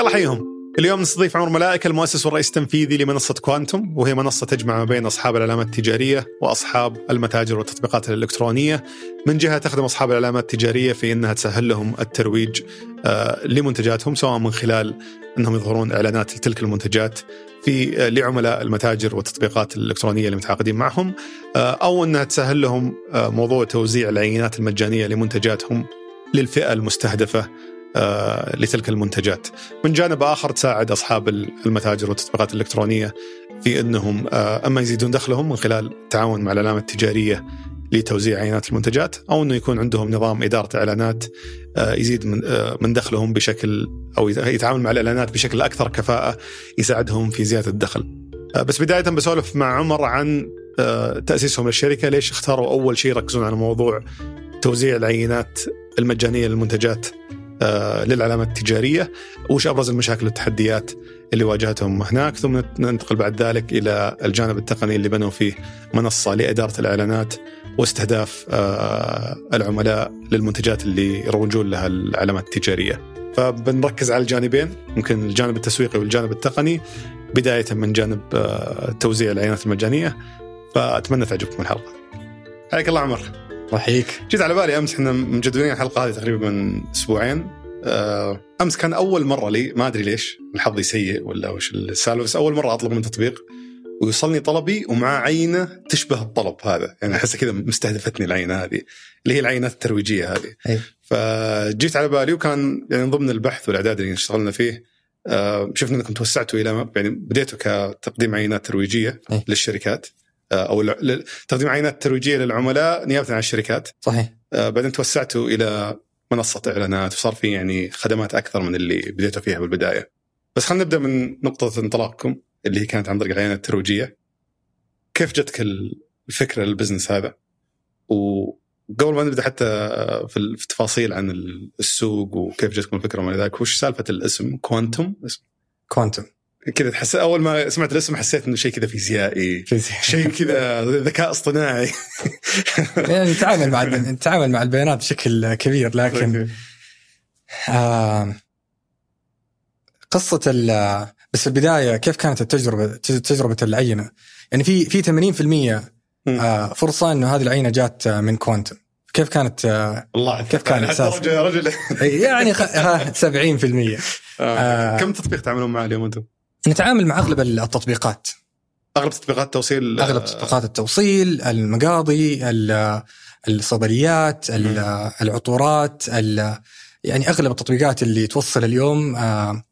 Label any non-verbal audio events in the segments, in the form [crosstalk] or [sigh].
يلا حيهم اليوم نستضيف عمر ملائكة المؤسس والرئيس التنفيذي لمنصة كوانتم وهي منصة تجمع ما بين أصحاب العلامات التجارية وأصحاب المتاجر والتطبيقات الإلكترونية. من جهة تخدم أصحاب العلامات التجارية في أنها تسهل لهم الترويج آه، لمنتجاتهم سواء من خلال أنهم يظهرون إعلانات لتلك المنتجات في آه، لعملاء المتاجر والتطبيقات الإلكترونية اللي متعاقدين معهم آه، أو أنها تسهل لهم موضوع توزيع العينات المجانية لمنتجاتهم للفئة المستهدفة. لتلك المنتجات من جانب آخر تساعد أصحاب المتاجر والتطبيقات الإلكترونية في أنهم آه، أما يزيدون دخلهم من خلال التعاون مع العلامة التجارية لتوزيع عينات المنتجات أو إنه يكون عندهم نظام إدارة إعلانات آه، يزيد من دخلهم بشكل أو يتعامل مع الإعلانات بشكل أكثر كفاءة يساعدهم في زيادة الدخل. بس بداية بسولف مع عمر عن تأسيسهم للشركه، ليش اختاروا أول شيء يركزون على موضوع توزيع العينات المجانية للمنتجات آه، للعلامات التجارية وش أبرز المشاكل والتحديات اللي واجهتهم هناك ثم ننتقل بعد ذلك إلى الجانب التقني اللي بنوا فيه منصة لإدارة الإعلانات واستهداف آه، العملاء للمنتجات اللي يروجون لها العلامات التجارية. فبنركز على الجانبين ممكن الجانب التسويقي والجانب التقني بداية من جانب آه، توزيع العينات المجانية فأتمنى تعجبكم الحلقة. حياك الله عمر. رحيك جيت على بالي أمس إحنا مجدولين الحلقة هذه تقريبا من أسبوعين. آه، أمس كان أول مرة لي ما أدري ليش حظي سيء ولا وش السالفة بس أول مرة أطلب من تطبيق. ويوصلني طلبي ومع عينه تشبه الطلب هذا. يعني أحس كذا مستهدفتني العينة هذه اللي هي العينات الترويجية هذه. أي. فجيت على بالي وكان يعني من ضمن البحث والأعداد اللي اشتغلنا فيه آه، شفنا إنكم توسعتوا إلى يعني بديتوا كتقديم عينات ترويجية أي. للشركات. أو تقديم عينات ترويجية للعملاء نيابة عن الشركات. صحيح. آه، بعدين توسعتوا إلى منصه إعلانات وصار في يعني خدمات أكثر من اللي بديتوا فيها بالبداية. بس خلينا نبدأ من نقطة انطلاقكم اللي هي كانت عن طريق العينات الترويجية. كيف جتك الفكرة لل business هذا؟ وقبل ما نبدأ حتى في التفاصيل عن السوق وكيف جتكم الفكرة وما ذلك وش سالفة الاسم؟ كوانتم؟ اسم. كوانتم. كذا تحس أول ما سمعت الاسم حسيت إنه شيء كذا فيزيائي شيء كذا ذكاء اصطناعي يعني [laughs] نتعامل مع نتعامل مع البيانات بشكل كبير لكن آه قصة بس في البداية كيف كانت التجربة تجربة العينة؟ يعني في في 80% آه فرصة إنه هذه العينة جات من كوانتم كيف كانت الله كيف كان إحساس رجل يعني 70% [laughs] آه. آه. كم تطبيق تعملون معه اليوم أنتم؟ نتعامل مع أغلب التطبيقات. أغلب تطبيقات التوصيل أغلب تطبيقات التوصيل المقاضي الصيدليات العطورات يعني أغلب التطبيقات اللي توصل اليوم آه،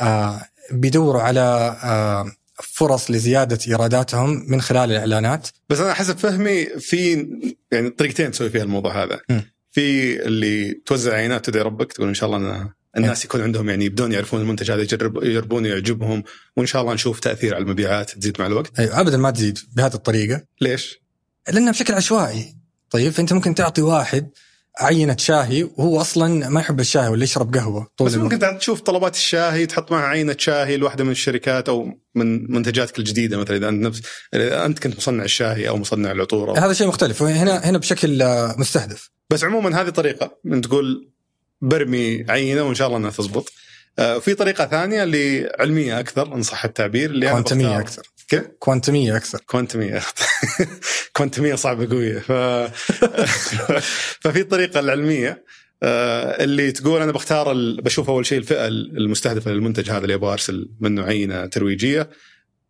آه، بيدوروا على آه، فرص لزيادة إيراداتهم من خلال الإعلانات. بس أنا حسب فهمي في يعني طريقتين تسوي فيها الموضوع هذا. م. في اللي توزع عينات تدعي ربك تقول إن شاء الله أنا الناس يكون عندهم يعني يبدون يعرفون المنتج هذا يجرب يجربون يعجبهم وإن شاء الله نشوف تأثير على المبيعات تزيد مع الوقت. أيوه ابدا ما تزيد بهذه الطريقة. ليش؟ لأنها بشكل عشوائي. طيب فأنت ممكن تعطي واحد عينة شاهي وهو أصلا ما يحب الشاي ولا يشرب قهوة طول بس ممكن تشوف طلبات الشاي تحط معها عينة شاي لواحدة من الشركات أو من منتجاتك الجديدة مثلا إذا أنت نفس أنت كنت مصنع الشاي أو مصنع العطور هذا شيء مختلف هنا هنا بشكل مستهدف بس عموما هذه طريقة من تقول برمي عينة وإن شاء الله إنها تزبط. آه، في طريقة ثانية اللي علميه أكثر إن صح التعبير اللي كوانتمية أكثر. كيف؟ كوانتمية أكثر. كوانتمية. [laughs] كوانتمية صعبة قوية. ف... [laughs] ففي الطريقة العلمية آه، اللي تقول أنا بختار ال... بشوف أول شيء الفئة المستهدفة للمنتج هذا اللي أبغى ارسل منه عينة ترويجية.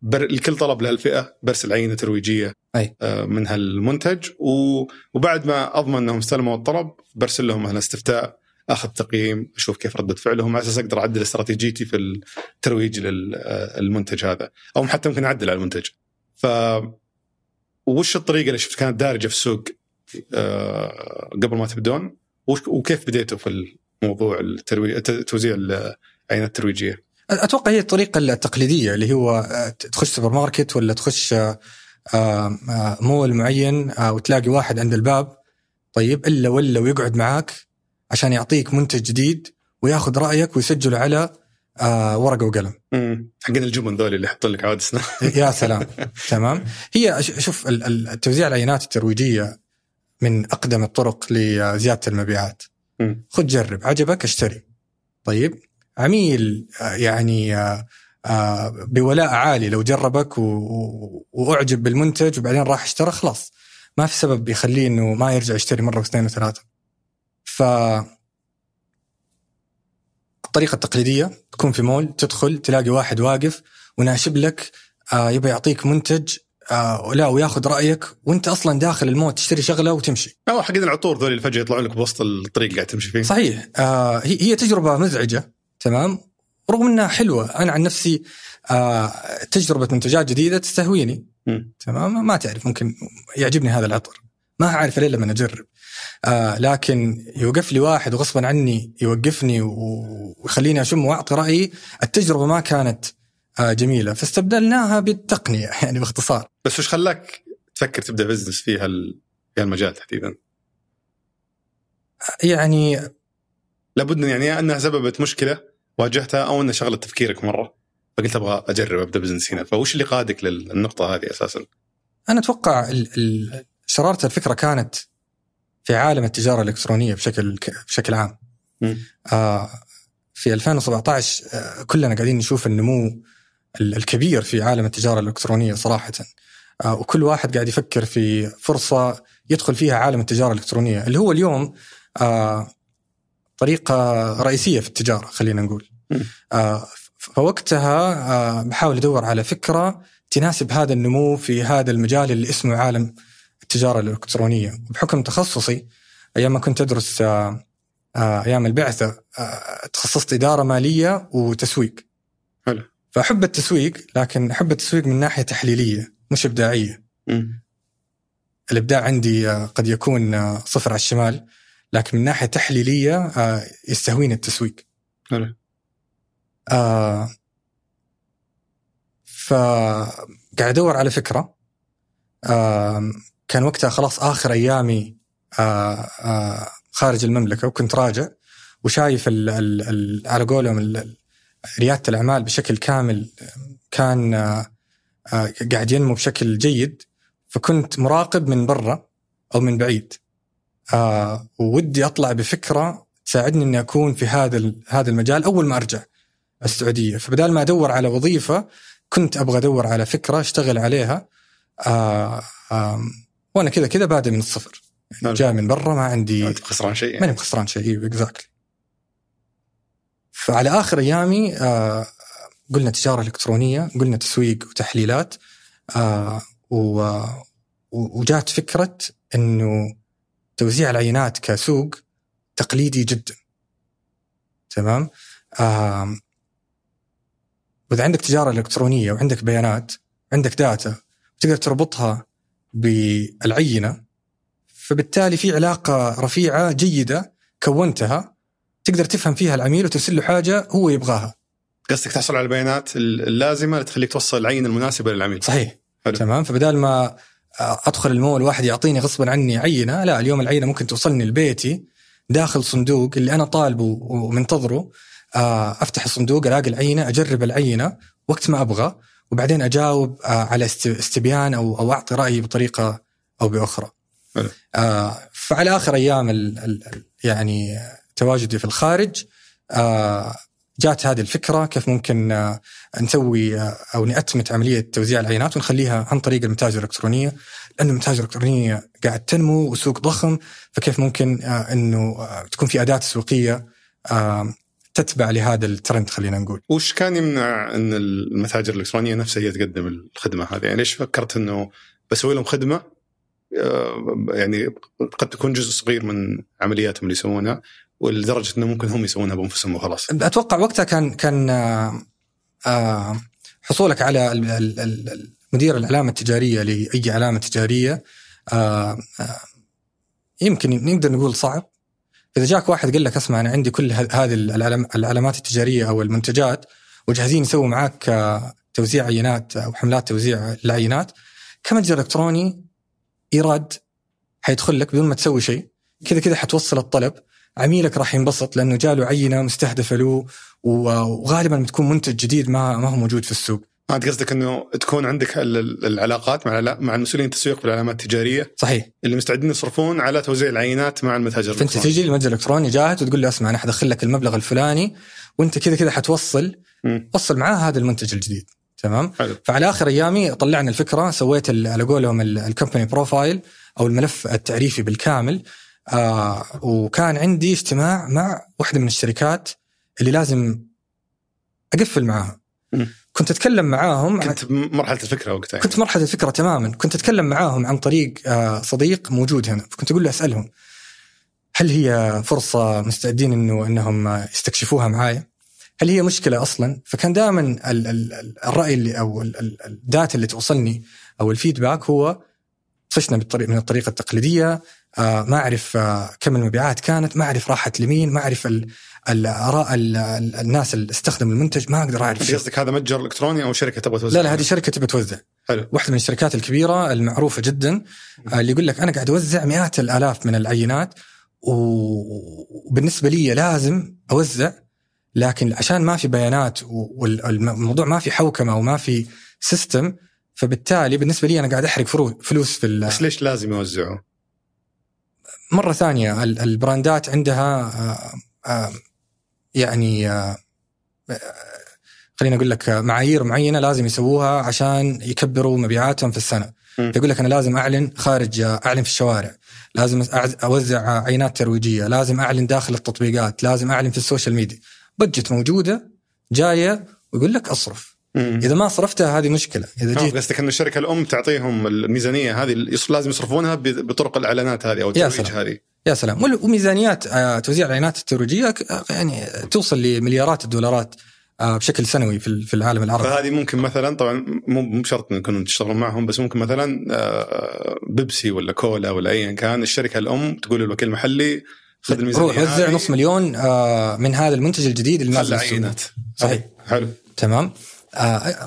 بر... الكل طلب لهالفئه برسل عينه ترويجية أي. آه، من هالمنتج و... وبعد ما أضمن أنهم استلموا الطلب برسل لهم هالاستفتاء أخذ تقييم أشوف كيف ردة فعلهم على أساس أقدر أعدل استراتيجيتي في الترويج للمنتج هذا. أو حتى ممكن أعدل على المنتج. ف وش الطريقة اللي شفت كانت دارجة في السوق آه، قبل ما تبدون؟ وكيف بديتوا في الموضوع الترويج توزيع العينات الترويجية؟ أتوقع هي الطريقة التقليدية اللي هو آه، تخش سوبر ماركت ولا تخش آه، مول معين وتلاقي واحد عند الباب طيب إلا ولا ويقعد معاك عشان يعطيك منتج جديد وياخذ رأيك ويسجله على آه ورقة وقلم. امم حقين الجبن ذولي اللي يحطون لك عواد [laughs] يا سلام [laughs] تمام هي شوف التوزيع العينات الترويجية من أقدم الطرق لزيادة المبيعات. خذ جرب عجبك اشتري. طيب عميل آه، يعني آه، آه، بولاء عالي لو جربك و- وأعجب بالمنتج وبعدين راح اشترى خلاص ما في سبب يخليه إنه ما يرجع يشتري مرة واثنين وثلاثة. ف الطريقة التقليدية تكون في مول تدخل تلاقي واحد واقف وناشب لك آه يبغى يعطيك منتج آه لا وياخذ رأيك وانت أصلا داخل المول تشتري شغلة وتمشي. أو حقين العطور ذول اللي فجاه يطلعون لك بوسط الطريق قاعد تمشي فيه. صحيح. آه هي تجربة مزعجة تمام؟ رغم إنها حلوة. أنا عن نفسي آه تجربة منتجات جديدة تستهويني مم. تمام؟ ما تعرف ممكن يعجبني هذا العطر. ما أعرف الا لما اجرب آه لكن يوقف لي واحد وغصبا عني يوقفني ويخليني أشم وأعطي رأيي التجربة ما كانت آه جميلة فاستبدلناها بالتقنية [laughs] يعني باختصار بس وش خلاك تفكر تبدأ business في هال في هالمجال تحديدا؟ يعني لابد يعني أنها سببت مشكلة واجهتها أو أنها شغله تفكيرك مرة فقلت أبغى أجرب أبدأ business هنا فوش اللي قادك للنقطة هذه أساسا؟ أنا أتوقع ال- ال- شرارة الفكرة كانت في عالم التجارة الإلكترونية بشكل بشكل عام. آه في 2017 آه كلنا قاعدين نشوف النمو ال- الكبير في عالم التجارة الإلكترونية صراحة. آه وكل واحد قاعد يفكر في فرصة يدخل فيها عالم التجارة الإلكترونية اللي هو اليوم آه طريقة رئيسية في التجارة خلينا نقول. آه فوقتها آه بحاول أدور على فكرة تناسب هذا النمو في هذا المجال اللي اسمه عالم التجارة الإلكترونية بحكم تخصصي أيام ما كنت أدرس آه، آه، أيام البعثة آه، تخصصت إدارة مالية وتسويق حلو. فأحب التسويق لكن أحب التسويق من ناحية تحليلية مش إبداعية مم. الإبداع عندي قد يكون صفر على الشمال لكن من ناحية تحليلية يستهويني التسويق حلو. آه فقاعد أدور على فكرة آه كان وقتها خلاص آخر أيامي آه آه خارج المملكة وكنت راجع وشايف ال ال ال على قولهم ريادة الأعمال بشكل كامل كان آه قاعد ينمو بشكل جيد. فكنت مراقب من برا أو من بعيد. وودي أطلع بفكرة تساعدني إني أكون في هذا هذا المجال أول ما أرجع السعودية. فبدال ما أدور على وظيفة كنت أبغى أدور على فكرة أشتغل عليها. وأنا كذا كذا بادئ من الصفر. يعني نعم. جاي من برا ما عندي انت خسران شيء ماني بخسران شيء اكزاكتلي فعلى آخر أيامي آه قلنا تجارة إلكترونية قلنا تسويق وتحليلات آه و وجات فكرة إنه توزيع العينات كسوق تقليدي جدا. تمام؟ آه وإذا عندك تجارة إلكترونية وعندك بيانات عندك داتا تقدر تربطها بالعينة فبالتالي في علاقة رفيعة جيدة كونتها تقدر تفهم فيها العميل وترسل له حاجة هو يبغاها. قصدك تحصل على البيانات اللازمة اللي تخليك توصل العين المناسبة للعميل. صحيح. حلو. تمام. فبدال ما أدخل المول واحد يعطيني غصبا عني عينة لا اليوم العينة ممكن توصلني لبيتي داخل صندوق اللي أنا طالبه ومنتظره آه، أفتح الصندوق ألاقي العينة أجرب العينة وقت ما أبغى. وبعدين أجاوب آه، على است- استبيان أو أو أعطي رأيي بطريقة أو بأخرى. آه، فعلى آخر أيام ال ال ال- يعني تواجدي في الخارج آه، جات هذه الفكرة كيف ممكن آه، نسوي آه، أو نأتمت عملية توزيع العينات ونخليها عن طريق المتاجر الإلكترونية لأنه المتاجر الإلكترونية قاعد تنمو وسوق ضخم فكيف ممكن آه، إنه آه، تكون في أداة تسويقيه آه، تتبع لهذا الترند خلينا نقول. وش كان يمنع إن المتاجر الإلكترونية نفسها هي تقدم الخدمة هذه؟ يعني ليش فكرت إنه بسوي لهم خدمة آه، يعني قد تكون جزء صغير من عملياتهم اللي يسوونها ولدرجة إنه ممكن هم يسوونها بأنفسهم وخلاص. أتوقع وقتها كان كان آه، آه، حصولك على مدير العلامة التجارية لأي علامة تجارية آه، آه، يمكن نقدر نقول صعب إذا جاك واحد قال لك أسمع أنا عندي كل هذه العلام- العلامات التجارية أو المنتجات وجاهزين يسووا معاك آه، توزيع عينات أو حملات توزيع العينات كمتجر إلكتروني ايراد حيدخل لك بدون ما تسوي شيء؟ كذا كذا حتوصل الطلب. عميلك راح ينبسط لأنه جاله عينة مستهدفة له وغالبا بتكون منتج جديد ما ما هو موجود في السوق. انت قصدك إنه تكون عندك ال- ال- العلاقات مع مع المسؤولين التسويق في العلامات التجارية صحيح اللي مستعدين يصرفون على توزيع العينات مع المتاجر فأنت الإلكتروني. تجي للمتجر الالكتروني جاهز وتقول له أسمع أنا حدخل لك المبلغ الفلاني وأنت كذا كذا حتوصل مم. وصل معاه هذا المنتج الجديد تمام حلو فعلى آخر أيامي طلعنا الفكرة سويت على قولهم ال company profile أو الملف التعريفي بالكامل آه وكان عندي اجتماع مع واحدة من الشركات اللي لازم أقفل معاها. كنت أتكلم معاهم كنت بمرحله الفكرة وقتها. كنت مرحلة الفكرة تماما. كنت أتكلم معاهم عن طريق آه، صديق موجود هنا. فكنت أقول له أسألهم هل هي فرصة مستعدين انه إنهم يستكشفوها معايا؟ هل هي مشكلة أصلا؟ فكان دائما ال- ال- ال- الرأي اللي أو ال- ال- الداتا اللي توصلني أو الفيدباك هو فشنا بالطريق من الطريقة التقليدية آه، ما أعرف آه، كم المبيعات كانت ما أعرف راحت لمين ما أعرف ال- الآراء ال- ال- الناس اللي استخدموا المنتج ما أقدر أعرف. قصدك هذا متجر إلكتروني أو شركة تبغى توزع لا لا هذه شركة تبي توزع حلو واحدة من الشركات الكبيرة المعروفة جدا آه، اللي يقول لك أنا قاعد أوزع مئات الآلاف من العينات و- وبالنسبة لي لازم أوزع لكن عشان ما في بيانات والموضوع ما في حوكمة وما في system فبالتالي بالنسبة لي أنا قاعد فرو- فلوس في بس ليش لازم يوزعوا؟ مرة ثانية ال- ال brandات عندها آه، آه، يعني آه، آه، خليني أقول لك آه، معايير معينة لازم يسووها عشان يكبروا مبيعاتهم في السنة. مم. فيقول لك أنا لازم أعلن خارج أعلن في الشوارع لازم آه، عينات ترويجية لازم أعلن داخل التطبيقات لازم أعلن في ال social media. budget موجودة جاية ويقول لك أصرف. مم. إذا ما صرفتها هذه مشكلة. إذا آه، جيت قصدك أن الشركة الأم تعطيهم الميزانية هذه لازم يصرفونها بطرق الإعلانات هذه أو الترويج. هذه. يا سلام. وميزانيات آه، توزيع العينات الترويجية آه، يعني توصل لمليارات الدولارات بشكل سنوي في ال- في العالم العربي. فهذه ممكن مثلا طبعا مو مو بشرط انكم تشتغلون معهم بس ممكن مثلا بيبسي ولا كولا ولا ايا كان الشركة الأم تقول للوكيل المحلي خذ الميزانية روح وزع نص مليون من هذا المنتج الجديد اللي نازل السوق. صحيح. حلو. تمام.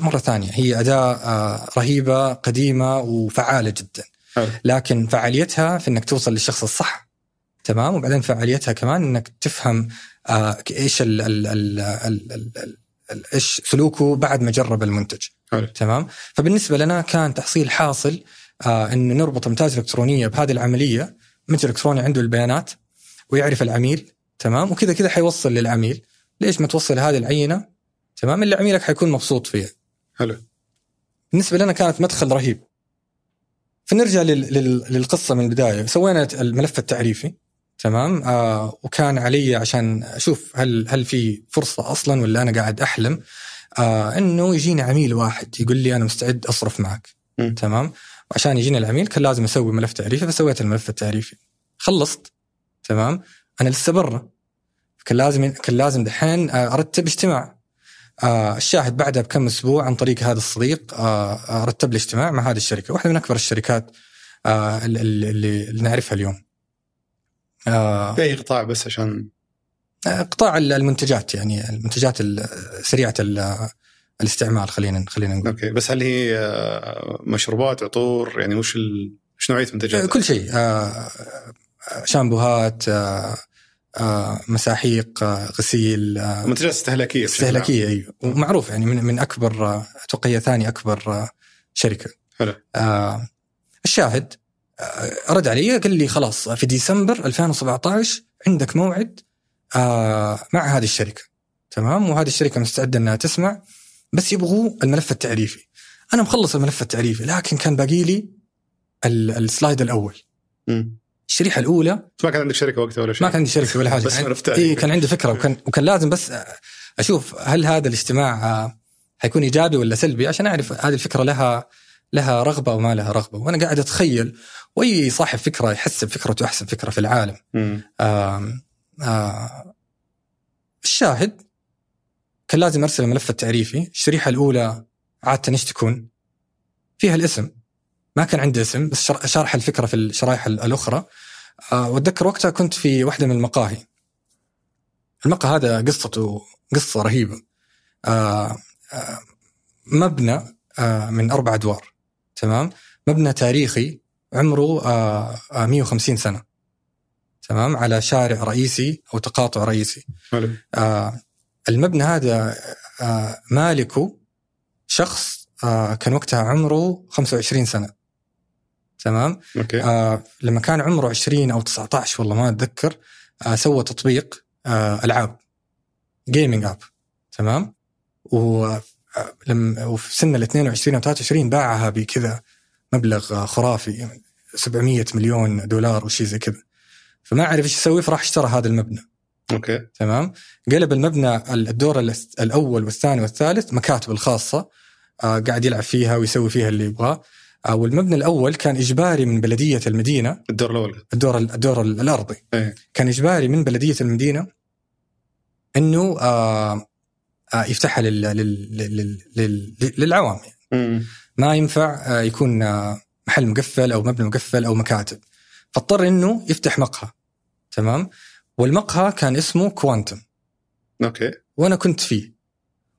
مرة ثانية هي أداة آه، رهيبة قديمة وفعالة جدا. لكن فعاليتها في أنك توصل للشخص الصح تمام؟ وبعدين فعاليتها كمان أنك تفهم آه، إيش ال ال ال ال ال ال ال إيش سلوكه بعد ما جرب المنتج. حلو. تمام؟ فبالنسبة لنا كان تحصيل حاصل آه أنه نربط المتاجر الإلكترونية بهذه العملية متجر إلكتروني عنده البيانات ويعرف العميل تمام؟ وكذا كذا حيوصل للعميل. ليش ما توصل هذه العينة؟ تمام؟ اللي عميلك حيكون مبسوط فيها. حلو. بالنسبة لنا كانت مدخل رهيب. فنرجع لل... لل... للقصة من البداية. سوينا الملف التعريفي. تمام؟ آه وكان علي عشان أشوف هل هل في فرصة أصلا ولا أنا قاعد أحلم. آه إنه يجيني عميل واحد يقول لي أنا مستعد أصرف معك. م. تمام؟ وعشان يجيني العميل كان لازم أسوي ملف تعريفي فسويت الملف التعريفي. خلصت. تمام؟ أنا لسه برا. كان لازم كان لازم دحين أرتب اجتماع. آه الشاهد بعدها بكم أسبوع عن طريق هذا الصديق آه آه، رتب لي اجتماع مع هذه الشركة واحدة من أكبر الشركات آه اللي, نعرفها اليوم. آه في أي قطاع بس عشان؟ قطاع المنتجات يعني المنتجات ال- سريعة ال- الاستعمال خلينا خلينا نقول. أوكي بس هل هي مشروبات عطور؟ يعني وش ال... وش نوعية منتجات؟ كل شيء شامبوهات مساحيق آه، غسيل آه، منتجات استهلاكية. استهلاكية أيوه ومعروف يعني من من أكبر آه، أتوقع هي ثاني أكبر آه، شركة حلو. آه، الشاهد آه، رد علي قال لي خلاص في ديسمبر 2017 عندك موعد آه، مع هذه الشركة تمام وهذه الشركة مستعدة إنها تسمع بس يبغوا الملف التعريفي أنا مخلص الملف التعريفي لكن كان باقي لي ال- السلايد الأول مم. الشريحة الأولى بس ما كان عندك شركة وقتها ولا شيء. ما كان عندي شركة ولا حاجة. بس عرفتها. إي كان عندي فكرة وكان [laughs] وكان لازم بس أشوف هل هذا الاجتماع آه، حيكون إيجابي ولا سلبي؟ عشان أعرف هذه الفكرة لها لها رغبة وما لها رغبة. وأنا قاعد أتخيل وأي صاحب فكرة يحس بفكرته أحسن فكرة في العالم. مم. آم آه الشاهد كان لازم أرسل الملف التعريفي. الشريحة الأولى عادة إيش تكون؟ فيها الاسم. ما كان عندي اسم بس شر- شرح الفكرة في الشرائح ال- الأخرى. آه وأتذكر وقتها كنت في واحدة من المقاهي. المقهى هذا قصته قصة رهيبة. آه آه مبنى من أربع أدوار تمام؟ مبنى تاريخي عمره آه آه 150 سنة تمام؟ على شارع رئيسي أو تقاطع رئيسي. حلو. المبنى هذا مالكه شخص كان وقتها عمره 25 سنة. تمام؟ okay. آه لما كان عمره 20 أو 19 والله ما أتذكر آه سوى تطبيق آه ألعاب gaming app تمام؟ و آه، لما وفي سن ال 22 أو 23 باعها بكذا مبلغ آه، خرافي 700 مليون دولار وشي زي كذا. فما عرف إيش يسوي فراح اشترى هذا المبنى. أوكي. تمام؟ قلب المبنى الدور الأول والثاني والثالث مكاتب الخاصة آه قاعد يلعب فيها ويسوي فيها اللي يبغاه. آه والمبنى الأول كان إجباري من بلدية المدينة. الدور الأول. الدور الدور الأرضي. إيه. كان إجباري من بلدية المدينة إنه آه آه يفتحها لل لل لل لل للعوام يعني. ما ينفع آه يكون آه محل مقفل أو مبنى مقفل أو مكاتب. فاضطر إنه يفتح مقهى. تمام؟ والمقهى كان اسمه كوانتم. okay. وأنا كنت فيه.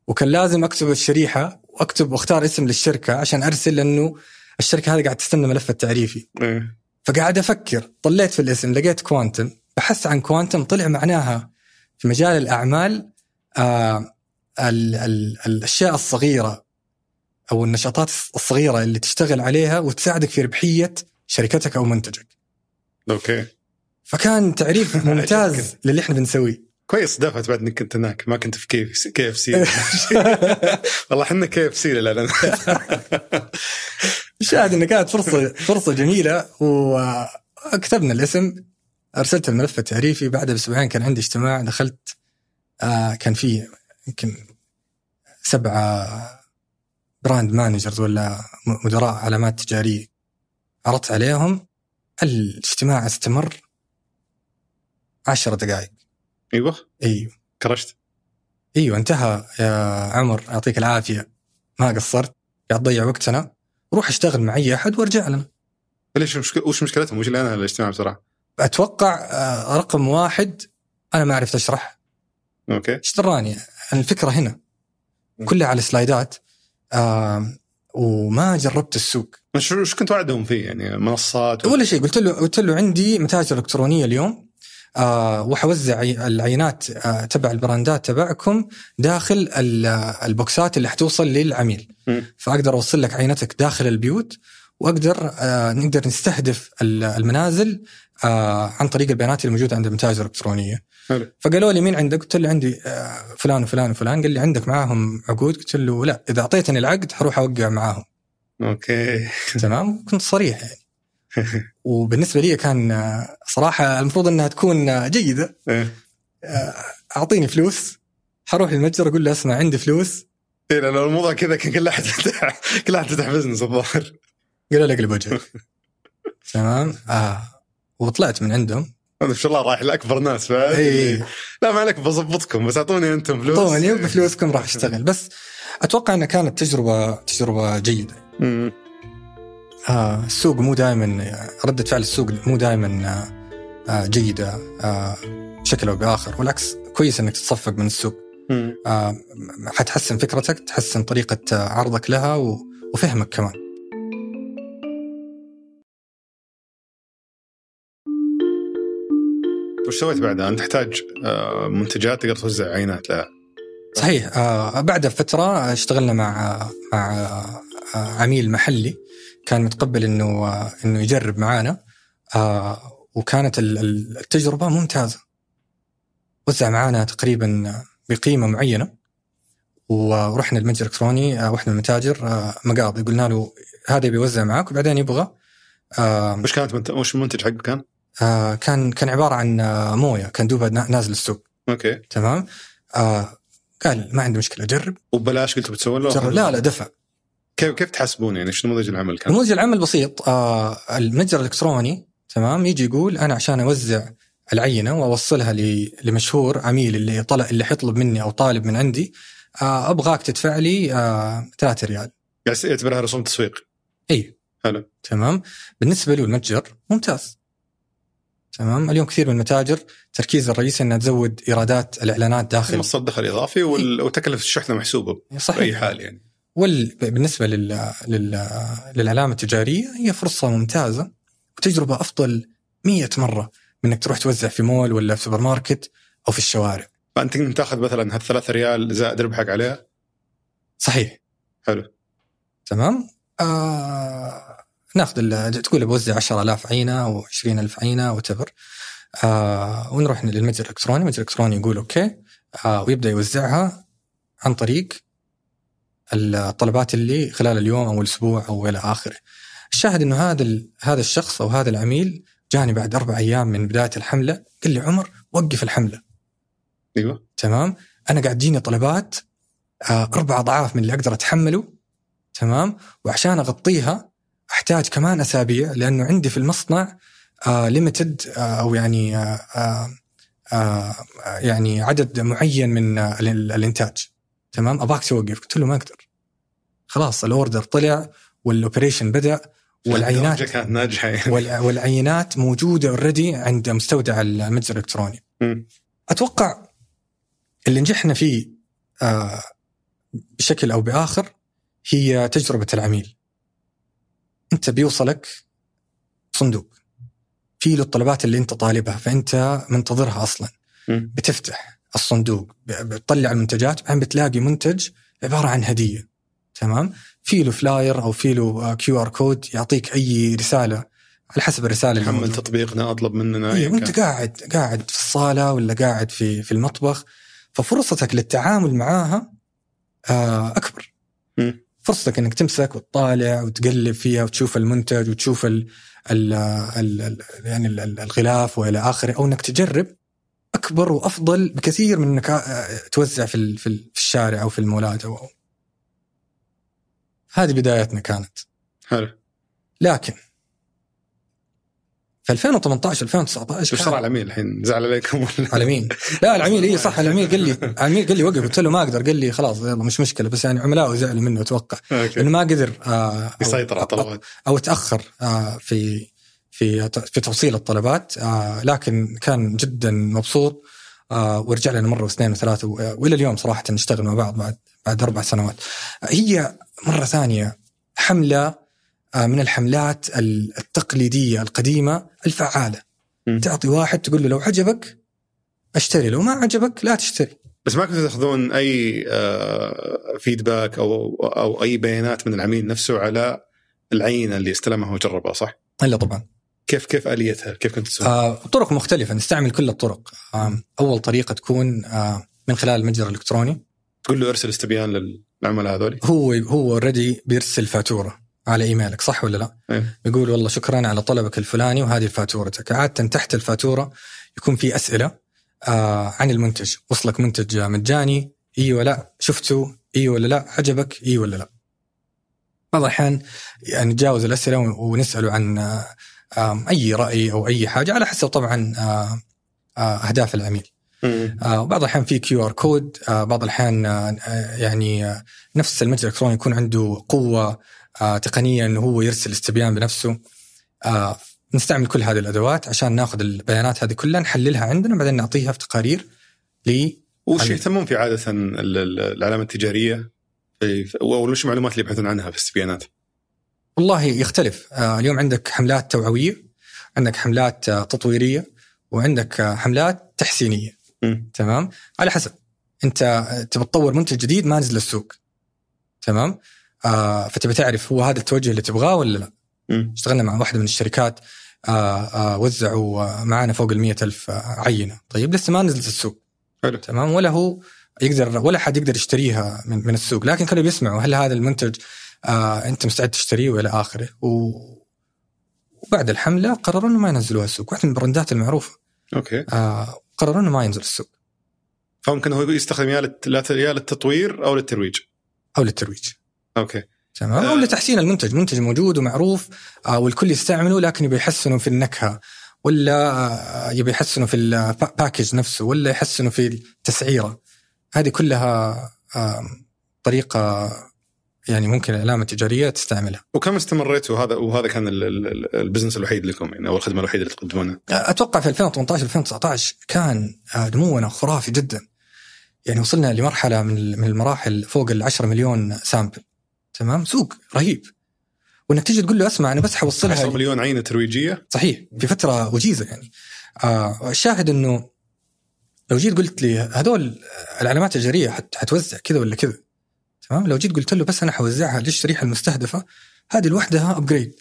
وكان لازم أكتب الشريحة وأكتب وأختار اسم للشركة عشان أرسل لأنه الشركة هذه قاعد تستنى ملف التعريفي. إيه. فقاعد أفكر طليت في الاسم لقيت كوانتم بحثت عن كوانتم طلع معناها في مجال الأعمال آه ال ال الأشياء الصغيرة أو النشاطات الصغيرة اللي تشتغل عليها وتساعدك في ربحية شركتك أو منتجك. okay. فكان تعريف [laughs] ممتاز للي إحنا بنسويه. كويس دفعت بعد انك كنت هناك ما كنت في كيف كي اف سي. [laughs] والله إحنا كي اف سي للاعلان الشاهد [laughs] انه كانت فرصه فرصة جميلة وكتبنا الاسم أرسلت الملف التعريفي بعدها بأسبوعين كان عندي اجتماع دخلت آه كان في يمكن سبعة brand managers ولا مدراء علامات تجارية عرضت عليهم الاجتماع استمر عشر دقائق إيوه. إيوه. crushed. إيوه انتهى يا عمر. يعطيك العافية. ما قصرت. قاعد تضيع وقتنا. روح اشتغل مع اي أحد وارجع لنا. ليش وش مشكلتهم؟ وش اللي أنا الاجتماع بصراحه؟ أتوقع آه، رقم واحد أنا ما عرفت أشرح. أوكي. إيش دراني الفكرة هنا. كلها على سلايدات. آه وما جربت السوق. وش كنت وعدهم فيه؟ يعني منصات و... ولا شيء. قلت له قلت له عندي متاجر إلكترونية اليوم. وحوزع عي- العينات آه تبع ال brandات تبعكم داخل ال- ال boxات اللي حتوصل للعميل. فأقدر أوصل لك عينتك داخل البيوت وأقدر آه نقدر نستهدف ال- المنازل آه عن طريق البيانات الموجودة عند المتاجر الإلكترونية. حلو. فقالوا لي مين عندك؟ قلت له عندي آه، فلان وفلان وفلان قال لي عندك معاهم عقود؟ قلت له لا إذا أعطيتني العقد حروح أوقع معاهم. أوكي. تمام؟ كنت صريح يعني. [laughs] وبالنسبة لي كان آه، صراحة المفروض إنها تكون آه، جيدة. إيه. آه، أعطيني فلوس. حروح للمتجر أقول له أسمع عندي فلوس. إيه، لأن الموضوع كذا كان كل احد [laughs] فتح كل احد فتح بزنس الظاهر. قالوا لي أقلب وجهك. [laughs] تمام؟ آه. وطلعت من عندهم. أنا ما شاء الله رايح لأكبر ناس بعد. اي لا ما عليك بظبطكم بس أعطوني أنتم فلوس. طوني وبفلوسكم راح أشتغل. بس أتوقع إنها كانت تجربة تجربة جيدة. آه السوق مو دائما ردة فعل السوق مو دائما آه آه جيدة آه بشكل أو بآخر والعكس كويس أنك تتصفق من السوق. آه حتحسن فكرتك تحسن طريقة عرضك لها و- وفهمك كمان وش سويت بعدها؟ أنت تحتاج منتجات تقدر توزع عينات لها صحيح بعد فترة اشتغلنا مع مع عميل محلي كان متقبل إنه إنه يجرب معانا آه وكانت ال- ال- التجربة ممتازة. وزع معانا تقريبا بقيمة معينة. ورحنا المتجر الإلكتروني آه وإحنا المتاجر آه مقاضي قلنا له هذا بيوزع معاك وبعدين يبغى. وش كانت. وش المنتج حقه كان؟ كان كان عبارة عن موية. كان دوبها نا- نازل السوق. أوكي. تمام؟ قال ما عندي مشكلة جرب. وببلاش قلت بتسوون له؟ لا لا دفع. كيف كيف تحسبون يعني؟ إيش نموذج العمل كان؟ نموذج العمل بسيط. آه المتجر الإلكتروني تمام؟ يجي يقول أنا عشان أوزع العينة وأوصلها لمشهور عميل اللي طلع اللي حيطلب مني أو طالب من عندي آه أبغاك تدفع لي آه 3 ريال. قاعد يعتبرها رسوم تسويق. إي. حلو. تمام؟ بالنسبة له المتجر ممتاز. تمام؟ اليوم كثير من المتاجر تركيز الرئيسي انها تزود إيرادات الإعلانات داخل. مصدر دخل اضافي وال... وتكلفة الشحنة محسوبة بأي صحيح حال يعني. وبالنسبه لل... لل... للعلامة التجارية هي فرصة ممتازة وتجربة أفضل مية مرة من إنك تروح توزع في مول ولا في سوبر ماركت أو في الشوارع. فأنت تقدر تأخذ مثلا هالثلاثة ريال زائد ربحك عليها؟ صحيح. حلو. تمام؟ آه ناخذ ال- تقول بوزع 10000 عينة أو 20000 عينة أو آه ونروح للمتجر الإلكتروني، المتجر الالكتروني يقول أوكي. آه ويبدأ يوزعها عن طريق الطلبات اللي خلال اليوم أو الأسبوع أو إلى آخره. الشاهد إنه هذا هذا الشخص أو هذا العميل جاني بعد أربع أيام من بداية الحملة قال لي عمر وقف الحملة. أيوه. تمام؟ أنا قاعد تجيني طلبات آه، أربع أضعاف من اللي أقدر أتحمله. تمام؟ وعشان أغطيها أحتاج كمان أسابيع لأنه عندي في المصنع ليمتد أو يعني آه، آه، آه، يعني عدد معين من ال- الإنتاج. تمام اباك توقف قلت له ما أقدر خلاص ال order طلع وال operation بدأ والعينات كانت ناجحة. والع- والعينات موجودة already عند مستودع المتجر الإلكتروني. أتوقع اللي نجحنا فيه آه، بشكل أو بآخر هي تجربة العميل. أنت بيوصلك صندوق في له الطلبات اللي أنت طالبها فأنت منتظرها أصلا. بتفتح الصندوق بتطلع المنتجات بعدين بتلاقي منتج عبارة عن هدية. تمام؟ في له flyer أو في له QR code يعطيك أي رسالة على حسب الرسالة اللي حمل. تطبيقنا أطلب مننا أيوه أيا وأنت. قاعد قاعد في الصالة ولا قاعد في في المطبخ ففرصتك للتعامل معاها آه، أكبر مم. فرصتك إنك تمسك وتطالع وتقلب فيها وتشوف المنتج وتشوف ال ال ال ال يعني ال- ال- الغلاف وإلى آخره أو إنك تجرب أكبر وأفضل بكثير من إنك آه، توزع في في ال- في الشارع أو في المولات أو. هذه بدايتنا كانت. حلو. لكن في 2018 2019 إيش صار على العميل الحين زعل عليكم ولا؟ على مين؟ لا العميل اي صح العميل قال لي [laughs] العميل قال لي وقف قلت له ما أقدر قال لي خلاص يلا مش مشكلة بس يعني عملائه زعلوا منه أتوقع. لأنه ما قدر آه، يسيطر على الطلبات أو تأخر آه، في في في توصيل الطلبات آه، لكن كان جدا مبسوط آه، ورجع لنا مرة واثنين وثلاثة وإلى اليوم صراحة نشتغل مع بعض بعد بعد أربع سنوات. هي مرة ثانية حملة آه، من الحملات التقليدية القديمة الفعالة. مم. تعطي واحد تقول له لو عجبك اشتري لو ما عجبك لا تشتري. بس ما كنتوا تأخذون أي feedback أو أو أي بيانات من العميل نفسه على العينة اللي استلمها وجربها صح؟ إلا طبعا. كيف كيف آليتها؟ كيف كنت تسوي؟ آه، طرق مختلفة نستعمل كل الطرق. آه، أول طريقة تكون آه، من خلال المتجر الإلكتروني تقول له ارسل استبيان للعملاء هذول هو هو already بيرسل فاتورة على إيميلك صح ولا لا؟ إيه. يقول والله شكرا على طلبك الفلاني وهذه فاتورتك، عادة تحت الفاتورة يكون في أسئلة آه عن المنتج، وصلك منتج مجاني إي ولا لا؟ شفته إي ولا لا؟ عجبك إي ولا لا؟ بعض الأحيان يعني نتجاوز الأسئلة ونساله عن آه أي رأي أو أي حاجة على حسب طبعا أهداف العميل. آه، وبعض الأحيان في QR code آه، بعض الأحيان آه، يعني نفس المتجر الإلكتروني يكون عنده قوة تقنية إنه هو يرسل استبيان بنفسه نستعمل كل هذه الأدوات عشان ناخذ البيانات هذه كلها نحللها عندنا بعدين نعطيها في تقارير ل وش. يهتمون فيه عادة ال- ال- العلامة التجارية؟ في- وش المعلومات اللي يبحثون عنها في الاستبيانات؟ والله يختلف. آه، اليوم عندك حملات توعوية عندك حملات آه، تطويرية وعندك آه، حملات تحسينية. مم. تمام؟ على حسب. انت تبي تطور منتج جديد ما نزل السوق. تمام؟ آه فتبي تعرف هو هذا التوجه اللي تبغاه ولا لا. مم. اشتغلنا مع واحدة من الشركات آه آه وزعوا معانا فوق ال ألف عينة. طيب لسه ما نزلت السوق. حلو. تمام؟ ولا هو يقدر ولا حد يقدر يشتريها من, من السوق. لكن كانوا بيسمعوا هل هذا المنتج آه أنت مستعد تشتريه وإلى آخره. و وبعد الحملة قرروا إنه ما ينزلوها السوق. واحدة من البراندات المعروفة. أوكي. آه قرروا إنه ما ينزل السوق. فممكن هو يستخدم يا للت- لا- يا للتطوير أو للترويج. أو للترويج. أوكي. تمام. آه. أو لتحسين المنتج. منتج موجود ومعروف آه والكل يستعمله لكن يبي يحسنوا في النكهة ولا آه يبي يحسنوا في ال package نفسه ولا يحسنوا في التسعيره هذه كلها آه طريقة يعني ممكن العلامه التجارية تستعملها. وكم استمريتوا؟ وهذا وهذا كان ال- ال- ال- ال business الوحيد لكم يعني أو الخدمة الوحيدة اللي تقدمونها. أتوقع في 2018 2019 كان نمونا خرافي جدا. يعني وصلنا لمرحلة من من المراحل فوق ال 10 مليون سامبل. تمام؟ سوق رهيب. وانك تيجي تقول له اسمع أنا بس 10 حوصلها مليون عينة ترويجية؟ صحيح في فترة وجيزة يعني. آه الشاهد إنه لو جيت قلت لي هذول العلامات التجارية حت حتوزع كذا ولا كذا تمام لو جيت قلت له بس أنا حوزعها للشريحة المستهدفة هذه لوحدها upgrade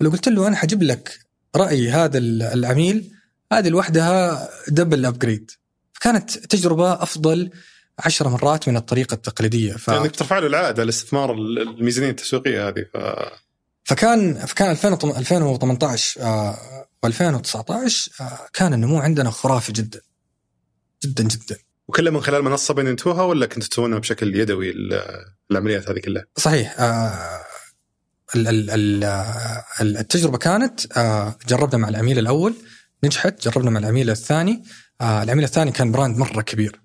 ولو قلت له أنا حجيب لك رأي هذا العميل هذه لوحدها double upgrade فكانت تجربة أفضل عشر مرات من الطريقة التقليدية. ف... يعني ترفع له العائد على الاستثمار الميزانية التسويقية هذه ف... فكان فكان 2018 و2019 آه، كان النمو عندنا خرافي جدا. جدا جدا. وكلها من خلال منصة بنيتوها ولا كنتوا تسوونها بشكل يدوي العمليات هذه كلها؟ صحيح آه، التجربة كانت آه، جربنا مع العميل الأول نجحت جربنا مع العميل الثاني العميل الثاني كان brand مرة كبير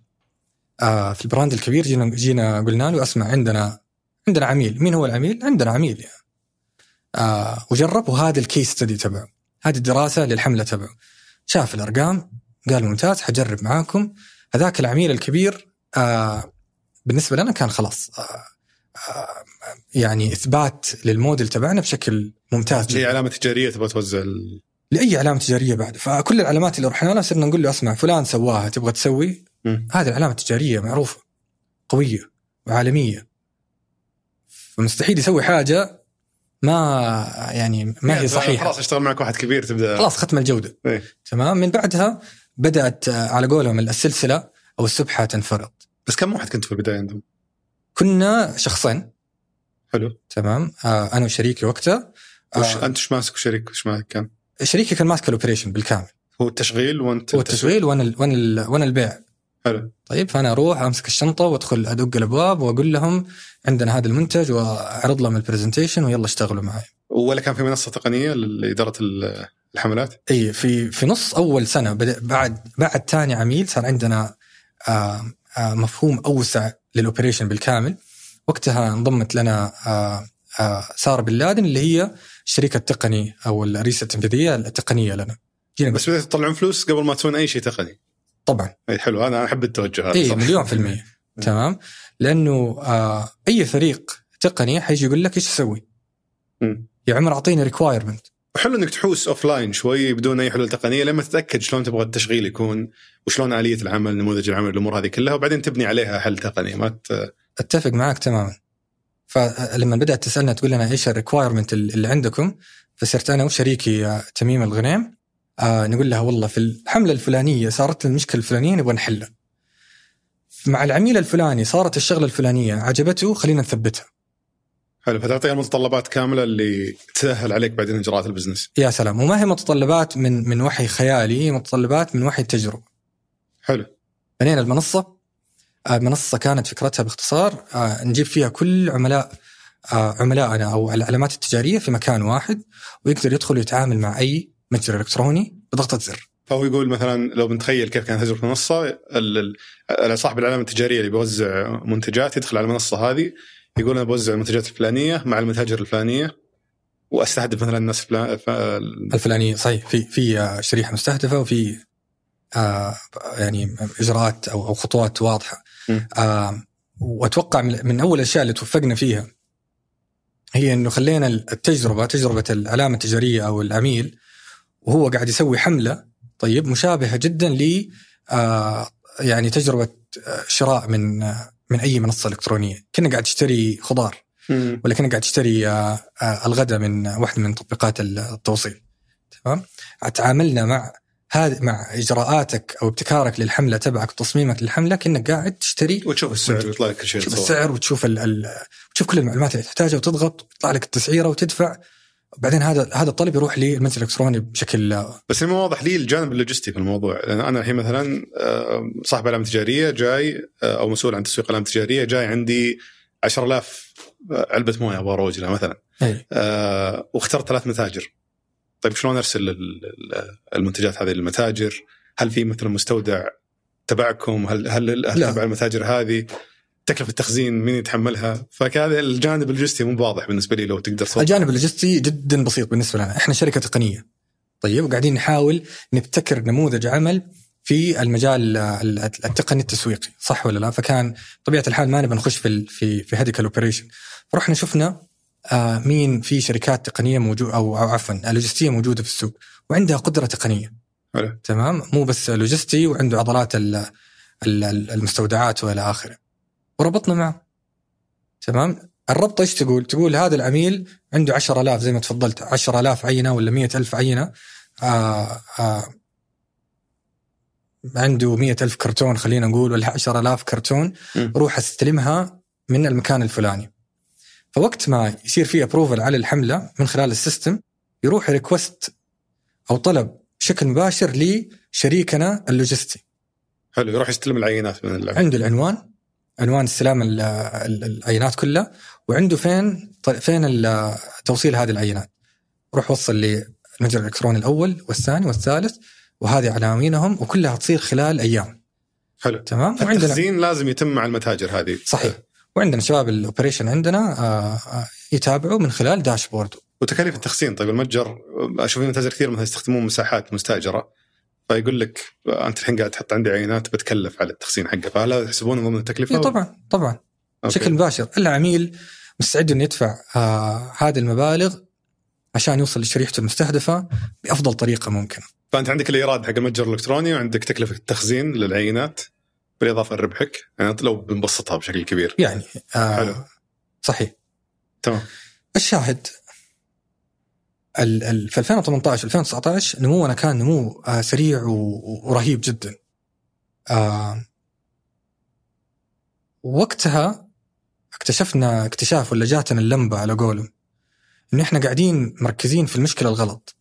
في ال brand الكبير جينا جينا قلنا له أسمع عندنا عندنا عميل مين هو العميل؟ عندنا عميل يعني. آه وجرب وهذا ال case study تبعه هذه الدراسة للحملة تبعه شاف الأرقام قال ممتاز حجرب معاكم هذاك العميل الكبير آه بالنسبة لنا كان خلاص آه آه يعني إثبات للموديل تبعنا بشكل ممتاز جدا. علامة تجارية تبغى توزع ال... لأي علامة تجارية بعد. فكل العلامات اللي رحنا لها صرنا نقول له أسمع فلان سواها تبغى تسوي؟ هذه العلامة التجارية معروفة قوية وعالميه فمستحيل يسوي حاجة ما يعني ما هي يعني صحيحة. خلاص اشتغل معك واحد كبير تبدأ. خلاص ختم الجودة. إيه؟ تمام؟ من بعدها بدأت على قولهم السلسلة أو السبحة تنفرض بس كم واحد كنت في البداية عندهم؟ كنا شخصين. حلو. تمام. آه أنا وشريكي وقتها. وش آه أنت إيش ماسك وشريك إيش ماسك كان؟ شريكي كان ماسك ال operation بالكامل. هو التشغيل وأنت هو التشغيل. وأنا وأنا وأنا البيع. حلو. طيب فأنا أروح أمسك الشنطة وأدخل أدق الأبواب وأقول لهم عندنا هذا المنتج وأعرض لهم ال presentation ويلا اشتغلوا معي. ولا كان في منصة تقنية لإدارة الحملات؟ اي في في نص أول سنة بعد بعد ثاني عميل صار عندنا آآ آآ مفهوم أوسع لل operation بالكامل. وقتها انضمت لنا آآ سارة بن لادن اللي هي الشريك التقني أو الرئيسة التنفيذية التقنية لنا. جينا بس بدأت تطلعون فلوس قبل ما تسوون أي شيء تقني. طبعا. اي حلو. أنا أحب التوجه هذا اي مليون في المية. تمام. لأنه آه أي فريق تقني حيجي يقول لك إيش أسوي؟ يا عمر أعطيني requirement حلو إنك تحوس offline شوي بدون أي حلول تقنية لما تتأكد شلون تبغى التشغيل يكون وشلون آلية العمل نموذج العمل الأمور هذه كلها وبعدين تبني عليها حل تقني. ما ت... أتفق معك تماما. فلما بدأت تسألنا تقول لنا إيش ال requirement اللي عندكم فصرت أنا وشريكي آه، تميم الغنيم آه نقول لها والله في الحملة الفلانية صارت المشكلة الفلانية نبغى نحلها. مع العميل الفلاني صارت الشغلة الفلانية عجبته خلينا نثبتها. حلو فتعطيها المتطلبات كاملة اللي تسهل عليك بعدين اجراءات البزنس. يا سلام. وما هي متطلبات من من وحي خيالي؟ متطلبات من وحي التجربة. حلو. بنينا المنصة. آه، المنصه كانت فكرتها باختصار آه، نجيب فيها كل عملاء آه، عملائنا أو العلامات التجارية في مكان واحد ويقدر يدخل ويتعامل مع أي متجر إلكتروني بضغطة زر. فهو يقول مثلا لو بنتخيل كيف كانت تجربة المنصة صاحب العلامة التجارية اللي بيوزع منتجات يدخل على المنصة هذه يقول أنا بوزع المنتجات الفلانية مع المتاجر الفلانية وأستهدف مثلا الناس فلان ف... الفلانية صحيح. في في شريحة مستهدفة وفي آه يعني إجراءات أو أو خطوات واضحة. آه وأتوقع من أول الأشياء اللي توفقنا فيها هي إنه خلينا التجربة تجربة العلامه التجارية أو العميل وهو قاعد يسوي حملة طيب مشابهة جدا ل آه يعني تجربة آه، شراء من آه من أي منصة إلكترونية. كنا قاعد تشتري خضار ولا كنا قاعد تشتري آه آه الغداء من واحدة من تطبيقات التوصيل. تمام؟ تعاملنا مع هذا مع إجراءاتك أو ابتكارك للحملة تبعك وتصميمك للحملة كأنك قاعد تشتري وتشوف السعر ويطلع لك كل شيء تشوف السعر وتشوف ال ال تشوف كل المعلومات اللي تحتاجها وتضغط ويطلع لك التسعيرة وتدفع بعدين هذا هذا الطلب يروح للمنتج الإلكتروني بشكل بس مو واضح لي الجانب اللوجستي في الموضوع لأن أنا الحين مثلا آه، صاحب علامه تجارية جاي آه، أو مسؤول عن تسويق علامه تجارية جاي عندي 10000 علبة موية أبغى أروج لها مثلا أي. آه واخترت ثلاث متاجر طيب شلون أرسل المنتجات هذه للمتاجر؟ هل في مثلا مستودع تبعكم؟ هل هل هل تبع المتاجر هذه؟ تكلفة التخزين مين يتحملها؟ فكذا الجانب اللوجستي مو واضح بالنسبة لي لو تقدر صوت. الجانب اللوجستي جدا بسيط بالنسبة لنا، إحنا شركة تقنية. طيب وقاعدين نحاول نبتكر نموذج عمل في المجال التقني التسويقي، صح ولا لا؟ فكان طبيعة الحال ما نبغى نخش في في في هيديكال operation. فرحنا شفنا آه مين في شركات تقنية موجوده أو, أو عفوا لوجستيه موجودة في السوق وعندها قدرة تقنية. حلو. تمام؟ مو بس لوجستي وعنده عضلات المستودعات والى آخره. وربطنا معه تمام الربطة إيش تقول؟ تقول هذا العميل عنده 10000 زي ما تفضلت 10000 عينة ولا 100000 عينة آه آه عنده مية ألف كرتون خلينا نقول ولا 10000 كرتون م. روح استلمها من المكان الفلاني فوقت ما يصير في approval على الحملة من خلال ال system يروح request أو طلب بشكل مباشر لشريكنا اللوجستي حلو يروح يستلم العينات من اللعبة. عنده العنوان عنوان استلام ال- ال- العينات كلها وعنده فين فين توصيل هذه العينات. روح وصل للمتجر الإلكتروني الأول والثاني والثالث وهذه عناوينهم وكلها تصير خلال أيام. حلو. تمام؟ التخزين لازم يتم مع المتاجر هذه. صحيح. وعندنا شباب الأوبريشن عندنا آه، آه، يتابعوا من خلال داشبورد. وتكاليف التخزين طيب المتجر أشوف في متاجر كثير مثلا يستخدمون مساحات مستأجرة. فيقول لك أنت الحين قاعد تحط عندي عينات بتكلف على التخزين حقه فهل هذا يحسبونه ضمن التكلفة؟ إيه طبعا طبعا. بشكل مباشر. العميل مستعد إنه يدفع آه هذه المبالغ عشان يوصل لشريحته المستهدفة بأفضل طريقة ممكنة. فأنت عندك الإيراد حق المتجر الإلكتروني وعندك تكلفة التخزين للعينات بالإضافة لربحك. يعني لو بنبسطها بشكل كبير. يعني آه حلو. صحيح. تمام. الشاهد ال ال في 2018 2019 نمونا كان نمو آه سريع ورهيب جدا. آه وقتها اكتشفنا اكتشاف ولا جاتنا اللمبة على قولهم ان إحنا قاعدين مركزين في المشكلة الغلط.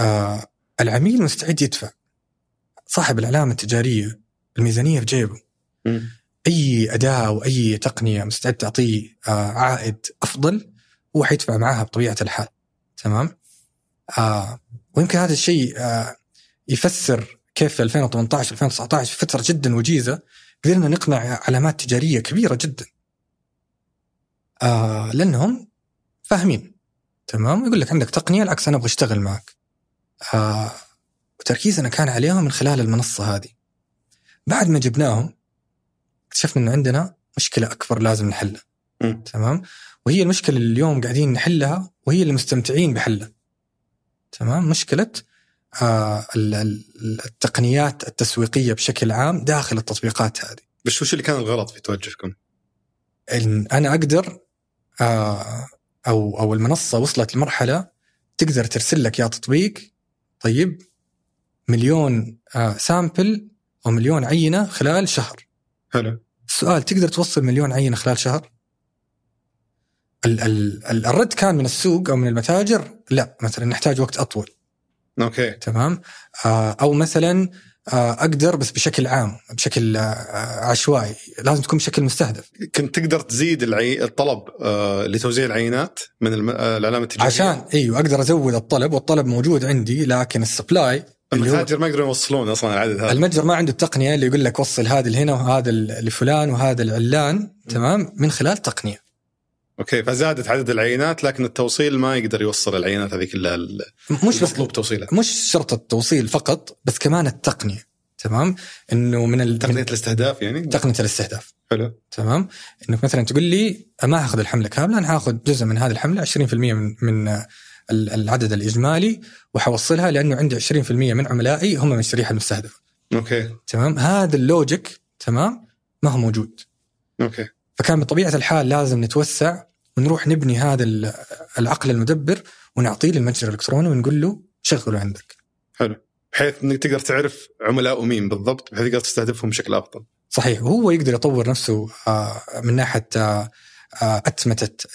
آه العميل مستعد يدفع صاحب العلامة التجارية الميزانية في جيبه. أي أداة أو أي تقنية مستعد تعطيه آه، عائد أفضل هو حيدفع معها بطبيعة الحال تمام؟ آه ويمكن هذا الشيء آه يفسر كيف في 2018 2019 في فترة جدا وجيزة قدرنا نقنع علامات تجارية كبيرة جدا. آه لأنهم فاهمين تمام؟ يقول لك عندك تقنية العكس أنا أبغى أشتغل معك. آه وتركيزنا كان عليهم من خلال المنصة هذه. بعد ما جبناهم اكتشفنا انه عندنا مشكلة أكبر لازم نحلها. تمام؟ وهي المشكلة اللي اليوم قاعدين نحلها وهي اللي مستمتعين بحلها. تمام؟ مشكلة آه ال- ال- التقنيات التسويقية بشكل عام داخل التطبيقات هذه. بس وش اللي كان الغلط في توجهكم؟ إن أنا أقدر آه أو أو المنصة وصلت لمرحلة تقدر ترسل لك يا تطبيق طيب مليون آه sample أو مليون عينة خلال شهر. حلو. السؤال تقدر توصل مليون عينة خلال شهر؟ ال ال ال الرد كان من السوق أو من المتاجر لا مثلا نحتاج وقت أطول. okay. تمام؟ آه أو مثلا آه أقدر بس بشكل عام بشكل آه عشوائي لازم تكون بشكل مستهدف. كنت تقدر تزيد العي... الطلب آه لتوزيع العينات من الم... آه العلامه التجارية؟ عشان إيوه أقدر أزود الطلب والطلب موجود عندي لكن ال supply المتاجر ما يقدرون يوصلون أصلا العدد هذا المتجر ما عنده التقنية اللي يقول لك وصل هذا لهنا وهذا لفلان وهذا العلان تمام؟ من خلال تقنية. أوكي فزادت عدد العينات لكن التوصيل ما يقدر يوصل العينات هذه كلها مش بس المطلوب توصيلها. مش شرط التوصيل فقط بس كمان التقنية تمام؟ إنه من ال- تقنية من الاستهداف يعني؟ تقنية الاستهداف. حلو. تمام؟ إنك مثلا تقول لي ما هاخذ الحملة كاملة أنا هاخذ جزء من هذه الحملة 20% من من ال- العدد الإجمالي وحوصلها لأنه عندي 20% من عملائي هم من الشريحة المستهدفة. okay. تمام؟ هذا ال logic تمام؟ ما هو موجود. okay. فكان بطبيعة الحال لازم نتوسع ونروح نبني هذا ال- العقل المدبر ونعطيه للمتجر الإلكتروني ونقول له شغله عندك. حلو. بحيث إنك تقدر تعرف عملاء مين بالضبط بحيث تقدر تستهدفهم بشكل أفضل. صحيح. وهو يقدر يطور نفسه آه، من ناحية آه، آه، أتمتة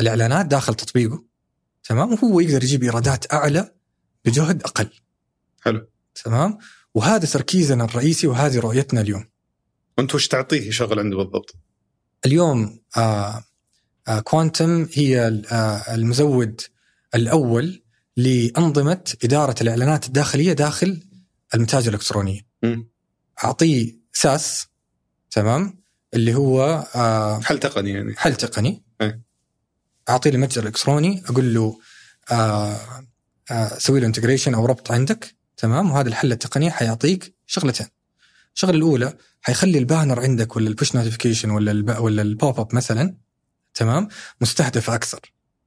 الإعلانات داخل تطبيقه. تمام؟ وهو يقدر يجيب إيرادات أعلى بجهد أقل. حلو. تمام؟ وهذا تركيزنا الرئيسي وهذه رؤيتنا اليوم. وأنت وش تعطيه يشغل عنده بالضبط؟ اليوم آه كوانتم هي آه المزود الأول لأنظمة إدارة الإعلانات الداخلية داخل المتاجر الالكترونيه. اعطيه ساس تمام اللي هو آه حل تقني يعني حل تقني إيه. اعطيه المتجر الإلكتروني أقول له آه سوي له integration أو ربط عندك تمام وهذا الحل التقني حيعطيك شغلتين الشغلة الأولى حيخلي ال banner عندك ولا ال push notification ولا الب... ولا ال pop up مثلا تمام مستهدف أكثر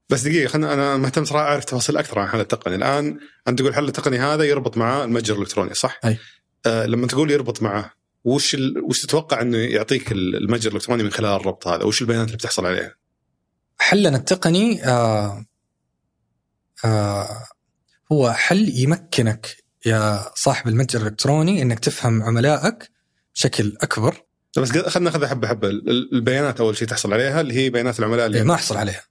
بس دقيقة خلنا أنا مهتم صراحة أعرف تفاصيل أكثر عن الحل التقني الآن أنت تقول الحل التقني هذا يربط مع المتجر الالكتروني صح؟ أي. آه لما تقول يربط معه وش ال... وش تتوقع إنه يعطيك المتجر الإلكتروني من خلال الربط هذا؟ وش البيانات اللي بتحصل عليها؟ حلنا التقني آه آه هو حل يمكنك يا صاحب المتجر الإلكتروني إنك تفهم عملائك بشكل أكبر بس خلينا ناخذها حبه حبه البيانات أول شيء تحصل عليها اللي هي بيانات العملاء اللي إيه ما أحصل عليها.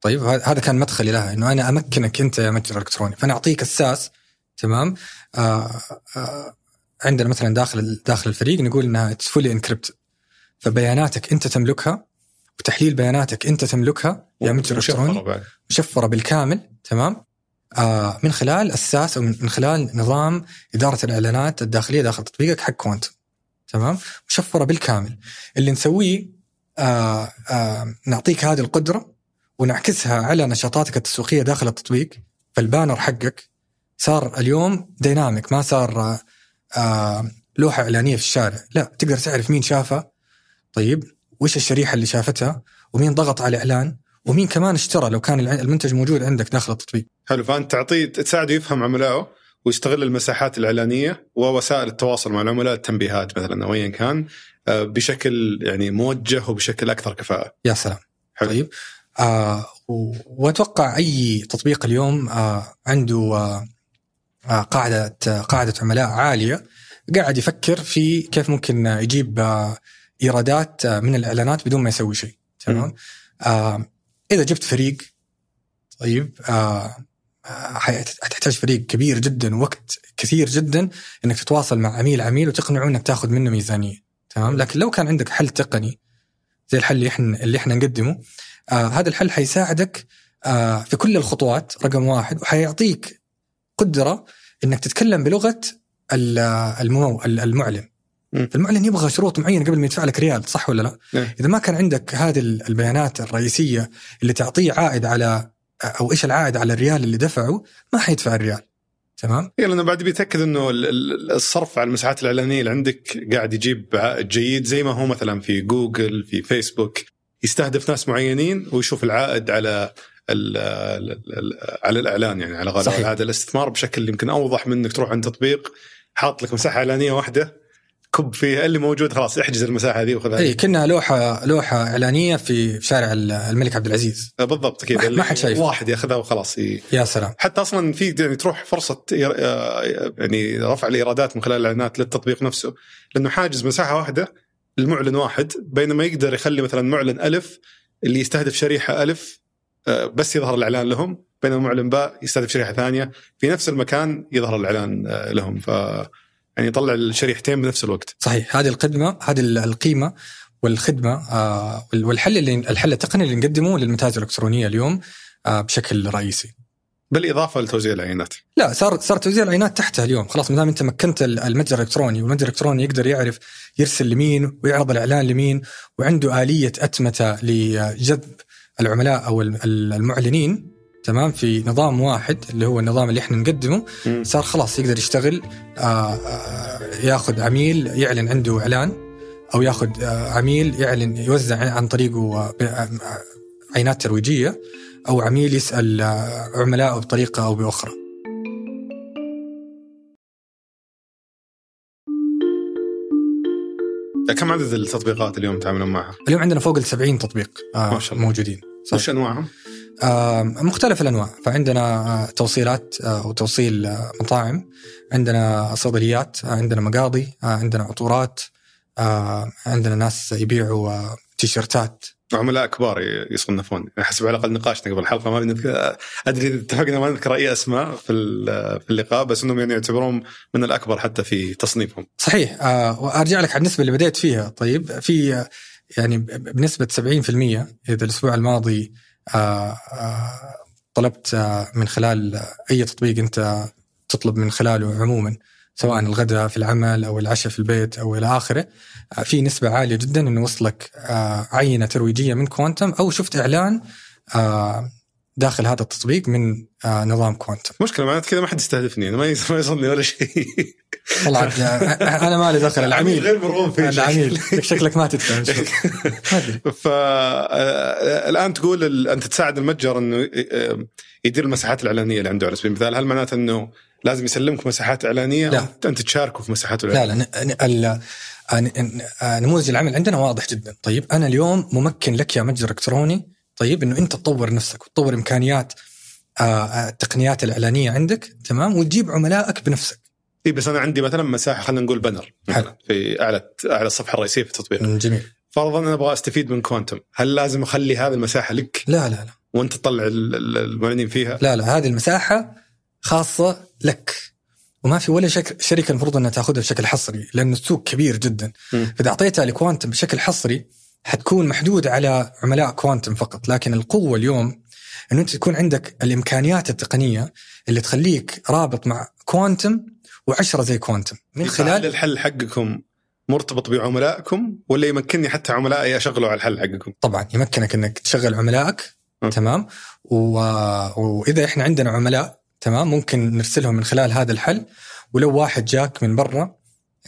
طيب هذا كان مدخلي لها إنه أنا أمكنك أنت يا متجر إلكتروني. فأنا أعطيك أساس تمام؟ آه آه عندنا مثلا داخل داخل الفريق نقول إنها it's fully encrypted فبياناتك أنت تملكها وتحليل بياناتك أنت تملكها يا متجر إلكتروني. مشفرة بالكامل تمام؟ آه من خلال أساس أو من خلال نظام إدارة الإعلانات الداخلية داخل تطبيقك حق كوانتم تمام؟ مشفرة بالكامل. اللي نسويه آه آه نعطيك هذه القدرة ونعكسها على نشاطاتك التسويقية داخل التطبيق. فالبانر حقك صار اليوم ديناميك ما صار آه لوحة إعلانية في الشارع. لا تقدر تعرف مين شافها. طيب وش الشريحة اللي شافتها؟ ومين ضغط على الإعلان؟ ومين كمان اشترى لو كان المنتج موجود عندك داخل التطبيق؟ حلو فأنت تعطيه تساعده يفهم عملائه. ويستغل المساحات الإعلانية ووسائل التواصل مع العملاء التنبيهات مثلا أو ايا كان آه، بشكل يعني موجه وبشكل أكثر كفاءة. يا سلام. حلو. طيب آه وأتوقع أي تطبيق اليوم آه عنده آه, آه، قاعدة قاعدة عملاء عالية قاعد يفكر في كيف ممكن يجيب آه إيرادات آه، من الإعلانات بدون ما يسوي شيء تمام آه إذا جبت فريق طيب آه حتحتاج فريق كبير جدا وقت كثير جدا إنك تتواصل مع عميل عميل وتقنعه إنك تاخذ منه ميزانية تمام لكن لو كان عندك حل تقني زي الحل اللي إحنا اللي إحنا نقدمه آه هذا الحل حيساعدك آه في كل الخطوات رقم واحد وحيعطيك قدرة إنك تتكلم بلغة المو المعلن المعلن يبغى شروط معينة قبل ما يدفع لك ريال صح ولا لا؟ نعم. إذا ما كان عندك هذه البيانات الرئيسية اللي تعطيه عائد على أو إيش العائد على الريال اللي دفعه ما حيدفع الريال تمام؟ اي لأنه بعد بيتأكد إنه الصرف على المساحات الإعلانية اللي عندك قاعد يجيب عائد جيد زي ما هو مثلا في جوجل في فيسبوك يستهدف ناس معينين ويشوف العائد على ال ال على الإعلان يعني على غالب هذا الاستثمار بشكل يمكن أوضح من إنك تروح عند تطبيق حاط لك مساحة إعلانية واحدة كب فيها اللي موجود خلاص احجز المساحة ذي وخذها اي كنا لوحة لوحة إعلانية في شارع الملك عبد العزيز. آه، بالضبط كذا. ما حد شايف واحد ياخذها وخلاص ي... يا سلام. حتى أصلا في يعني تروح فرصة آه، يعني رفع الإيرادات من خلال الإعلانات للتطبيق نفسه لأنه حاجز مساحة واحدة المعلن واحد بينما يقدر يخلي مثلا معلن ألف اللي يستهدف شريحة ألف آه، بس يظهر الإعلان لهم بينما معلن باء يستهدف شريحة ثانية في نفس المكان يظهر الإعلان لهم. ف يعني يطلع الشريحتين بنفس الوقت. صحيح. هذه الخدمه هذه القيمة والخدمة آه، والحل اللي الحل التقني اللي نقدمه للمتاجر الإلكترونية اليوم آه، بشكل رئيسي. بالإضافة لتوزيع العينات. لا صار صار توزيع العينات تحتها اليوم. خلاص ما دام أنت مكنت المتجر الإلكتروني والمتجر الإلكتروني يقدر يعرف يرسل لمين ويعرض الإعلان لمين وعنده آلية أتمتة لجذب العملاء أو المعلنين تمام في نظام واحد اللي هو النظام اللي إحنا نقدمه صار خلاص يقدر يشتغل آه، آه، ياخذ عميل يعلن عنده إعلان أو ياخذ آه، عميل يعلن يوزع عن طريقه عينات ترويجية أو عميل يسأل عملائه بطريقة أو بأخرى. كم عدد التطبيقات اليوم تعاملون معها؟ اليوم عندنا فوق ال 70 تطبيق ما شاء الله. موجودين. وش أنواعهم؟ مختلف الأنواع. فعندنا آه، توصيلات آه، وتوصيل آه، مطاعم. عندنا صيدليات عندنا مقاضي عندنا عطورات عندنا ناس يبيعوا تيشرتات. عملاء كبار يصنفون. حسب على الأقل نقاشنا قبل الحلقة ما أدري اتفقنا ما نذكر أي أسماء في في اللقاء بس إنهم يعني يعتبرون من الأكبر حتى في تصنيفهم. صحيح. وأرجع لك على النسبة اللي بديت فيها. طيب في يعني بنسبة 70% إذا الأسبوع الماضي طلبت آه، من خلال أي تطبيق أنت تطلب من خلاله عموما سواء الغداء في العمل أو العشاء في البيت أو إلى آخره في نسبة عالية جدا إنه وصلك عينة ترويجية من كوانتم أو شفت إعلان داخل هذا التطبيق من نظام كوانتم مشكلة معناته كذا ما حد يستهدفني أنا ما يصلني ولا شيء. والله أنا مالي دخل العميل. غير مرغوب فيه العميل شكلك ما تدفع. [laughs] فالان تقول أنت تساعد المتجر إنه يدير المساحات الإعلانية اللي عنده على سبيل المثال. هل معناته إنه لازم يسلمك مساحات إعلانية؟ لا. انت تشاركه في مساحاته لا الإعلانية. لا ن- نموذج العمل عندنا واضح جدا. طيب أنا اليوم ممكن لك يا متجر إلكتروني طيب إنه أنت تطور نفسك وتطور إمكانيات آه، آه، التقنيات الإعلانية عندك تمام؟ وتجيب عملائك بنفسك. اي بس أنا عندي مثلا مساحة خلينا نقول بنر حلو. في أعلى أعلى الصفحه الرئيسيه في التطبيق. جميل. فرضا أنا أبغى أستفيد من كوانتم هل لازم أخلي هذه المساحة لك؟ لا لا لا. وأنت تطلع ال- ال- المعلنين فيها؟ لا لا هذه المساحة خاصة لك. وما في ولا شك شركة المفروض أنها تأخذها بشكل حصري لأن السوق كبير جدا. فاذا أعطيتها لكوانتم بشكل حصري حتكون محدود على عملاء كوانتم فقط لكن القوة اليوم انه أنت تكون عندك الإمكانيات التقنية اللي تخليك رابط مع كوانتم وعشرة زي كوانتم من هل خلال الحل حقكم مرتبط بعملائكم ولا يمكنني حتى عملائي أشغله على الحل حقكم؟ طبعا يمكنك إنك تشغل عملائك م. تمام؟ و... وإذا إحنا عندنا عملاء تمام؟ ممكن نرسلهم من خلال هذا الحل. ولو واحد جاك من برا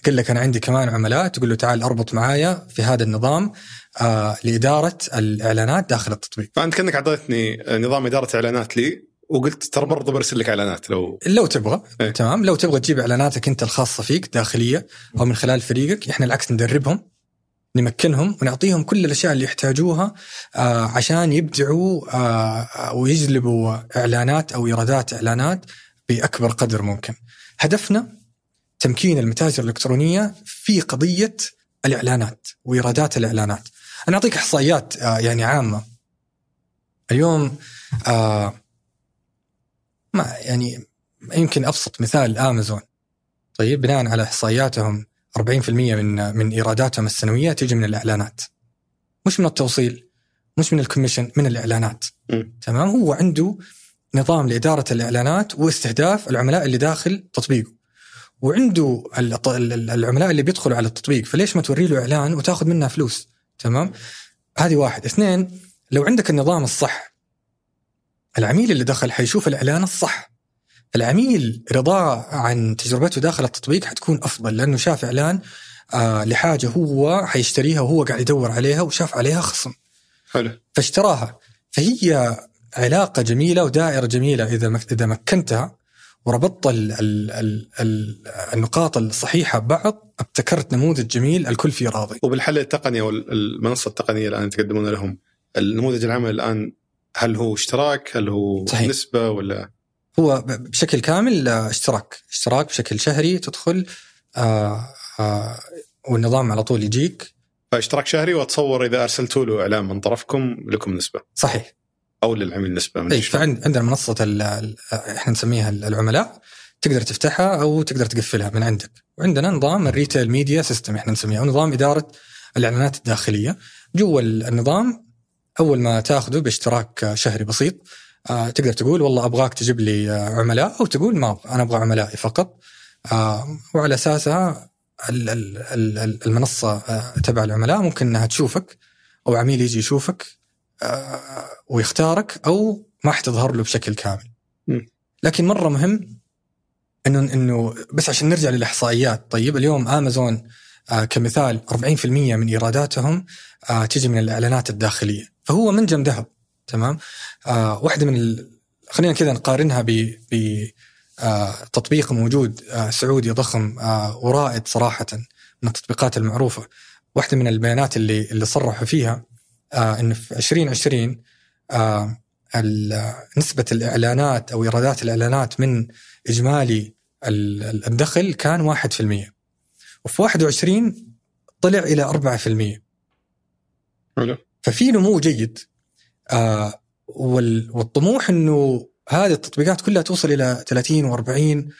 قال لك أنا عندي كمان عملاء تقول له تعال أربط معايا في هذا النظام. آه لإدارة الإعلانات داخل التطبيق فأنت كأنك أعطيتني نظام إدارة إعلانات لي وقلت ترى برضه برسل لك إعلانات لو لو تبغى إيه. تمام لو تبغى تجيب إعلاناتك أنت الخاصة فيك داخلية أو من خلال فريقك إحنا العكس ندربهم نمكنهم ونعطيهم كل الأشياء اللي يحتاجوها آه عشان يبدعوا آه ويجلبوا إعلانات أو إيرادات إعلانات بأكبر قدر ممكن. هدفنا تمكين المتاجر الإلكترونية في قضية الإعلانات وإيرادات الإعلانات. أنا أعطيك إحصائيات آه يعني عامة. اليوم آه ما يعني يمكن أبسط مثال أمازون. طيب بناء على إحصائياتهم 40% من من إيراداتهم السنوية تيجي من الإعلانات. مش من التوصيل مش من الكوميشن من الإعلانات. مم. تمام؟ هو عنده نظام لإدارة الإعلانات واستهداف العملاء اللي داخل تطبيقه. وعنده العملاء اللي بيدخلوا على التطبيق. فليش ما توري له إعلان وتاخذ منها فلوس؟ تمام؟ هذه واحد. اثنين لو عندك النظام الصح العميل اللي دخل حيشوف الإعلان الصح. العميل رضاه عن تجربته داخل التطبيق حتكون أفضل لأنه شاف إعلان آه لحاجة هو حيشتريها وهو قاعد يدور عليها وشاف عليها خصم. حلو. فاشتراها. فهي علاقة جميلة ودائرة جميلة إذا مك- إذا مكنتها وربطت ال ال ال ال النقاط الصحيحة ببعض ابتكرت نموذج جميل الكل فيه راضي. وبالحل التقني أو المنصة التقنية الآن تقدمون لهم النموذج العمل الآن هل هو اشتراك؟ هل هو صحيح. نسبة ولا؟ هو بشكل كامل آه، اشتراك. اشتراك بشكل شهري تدخل آه آه والنظام على طول يجيك. فاشتراك شهري واتصور إذا أرسلتوا له إعلان من طرفكم لكم نسبة. صحيح. أو للعميل نسبة من إي. فعندنا منصة إحنا نسميها العملاء. تقدر تفتحها أو تقدر تقفلها من عندك. وعندنا نظام ال retail media system إحنا نسميه أو نظام إدارة الإعلانات الداخلية. جوا النظام أول ما تاخذه باشتراك شهري بسيط آه تقدر تقول والله أبغاك تجيب لي آه، عملاء أو تقول ما أنا أبغى عملائي فقط. آه وعلى أساسها ال- ال- ال- ال- المنصة تبع العملاء ممكن إنها تشوفك أو عميل يجي يشوفك ويختارك أو ما حتظهر له بشكل كامل. لكن مرة مهم إنه إنه بس عشان نرجع للإحصائيات. طيب اليوم امازون آه كمثال 40% من إيراداتهم آه تجي من الإعلانات الداخلية. فهو منجم ذهب تمام؟ آه واحدة من ال... خلينا كذا نقارنها ب ب آه تطبيق موجود آه سعودي ضخم آه ورائد صراحة من التطبيقات المعروفة. واحدة من البيانات اللي اللي صرحوا فيها آه انه في 2020 آه نسبة الإعلانات أو إيرادات الإعلانات من إجمالي ال- ال- الدخل كان 1% وفي 21 طلع إلى 4% حلو. ففي نمو جيد. آه وال- والطموح إنه هذه التطبيقات كلها توصل إلى 30 و40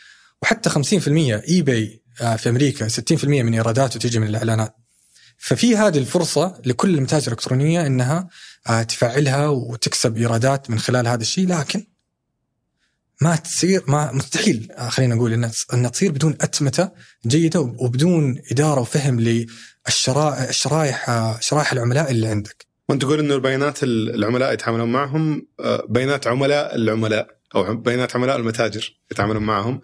وحتى 50% اي باي آه في أمريكا 60% من ايراداته تيجي من الإعلانات. ففي هذه الفرصة لكل المتاجر الإلكترونية إنها آه تفعلها وتكسب إيرادات من خلال هذا الشيء. لكن ما تصير ما مستحيل آه، خلينا نقول انها انها تصير بدون أتمتة جيدة وبدون إدارة وفهم للشرائح الشرائح آه، شرائح العملاء اللي عندك. وأنت تقول إنه البيانات العملاء يتعاملون معهم آه، بيانات عملاء العملاء أو بيانات عملاء المتاجر يتعاملون معهم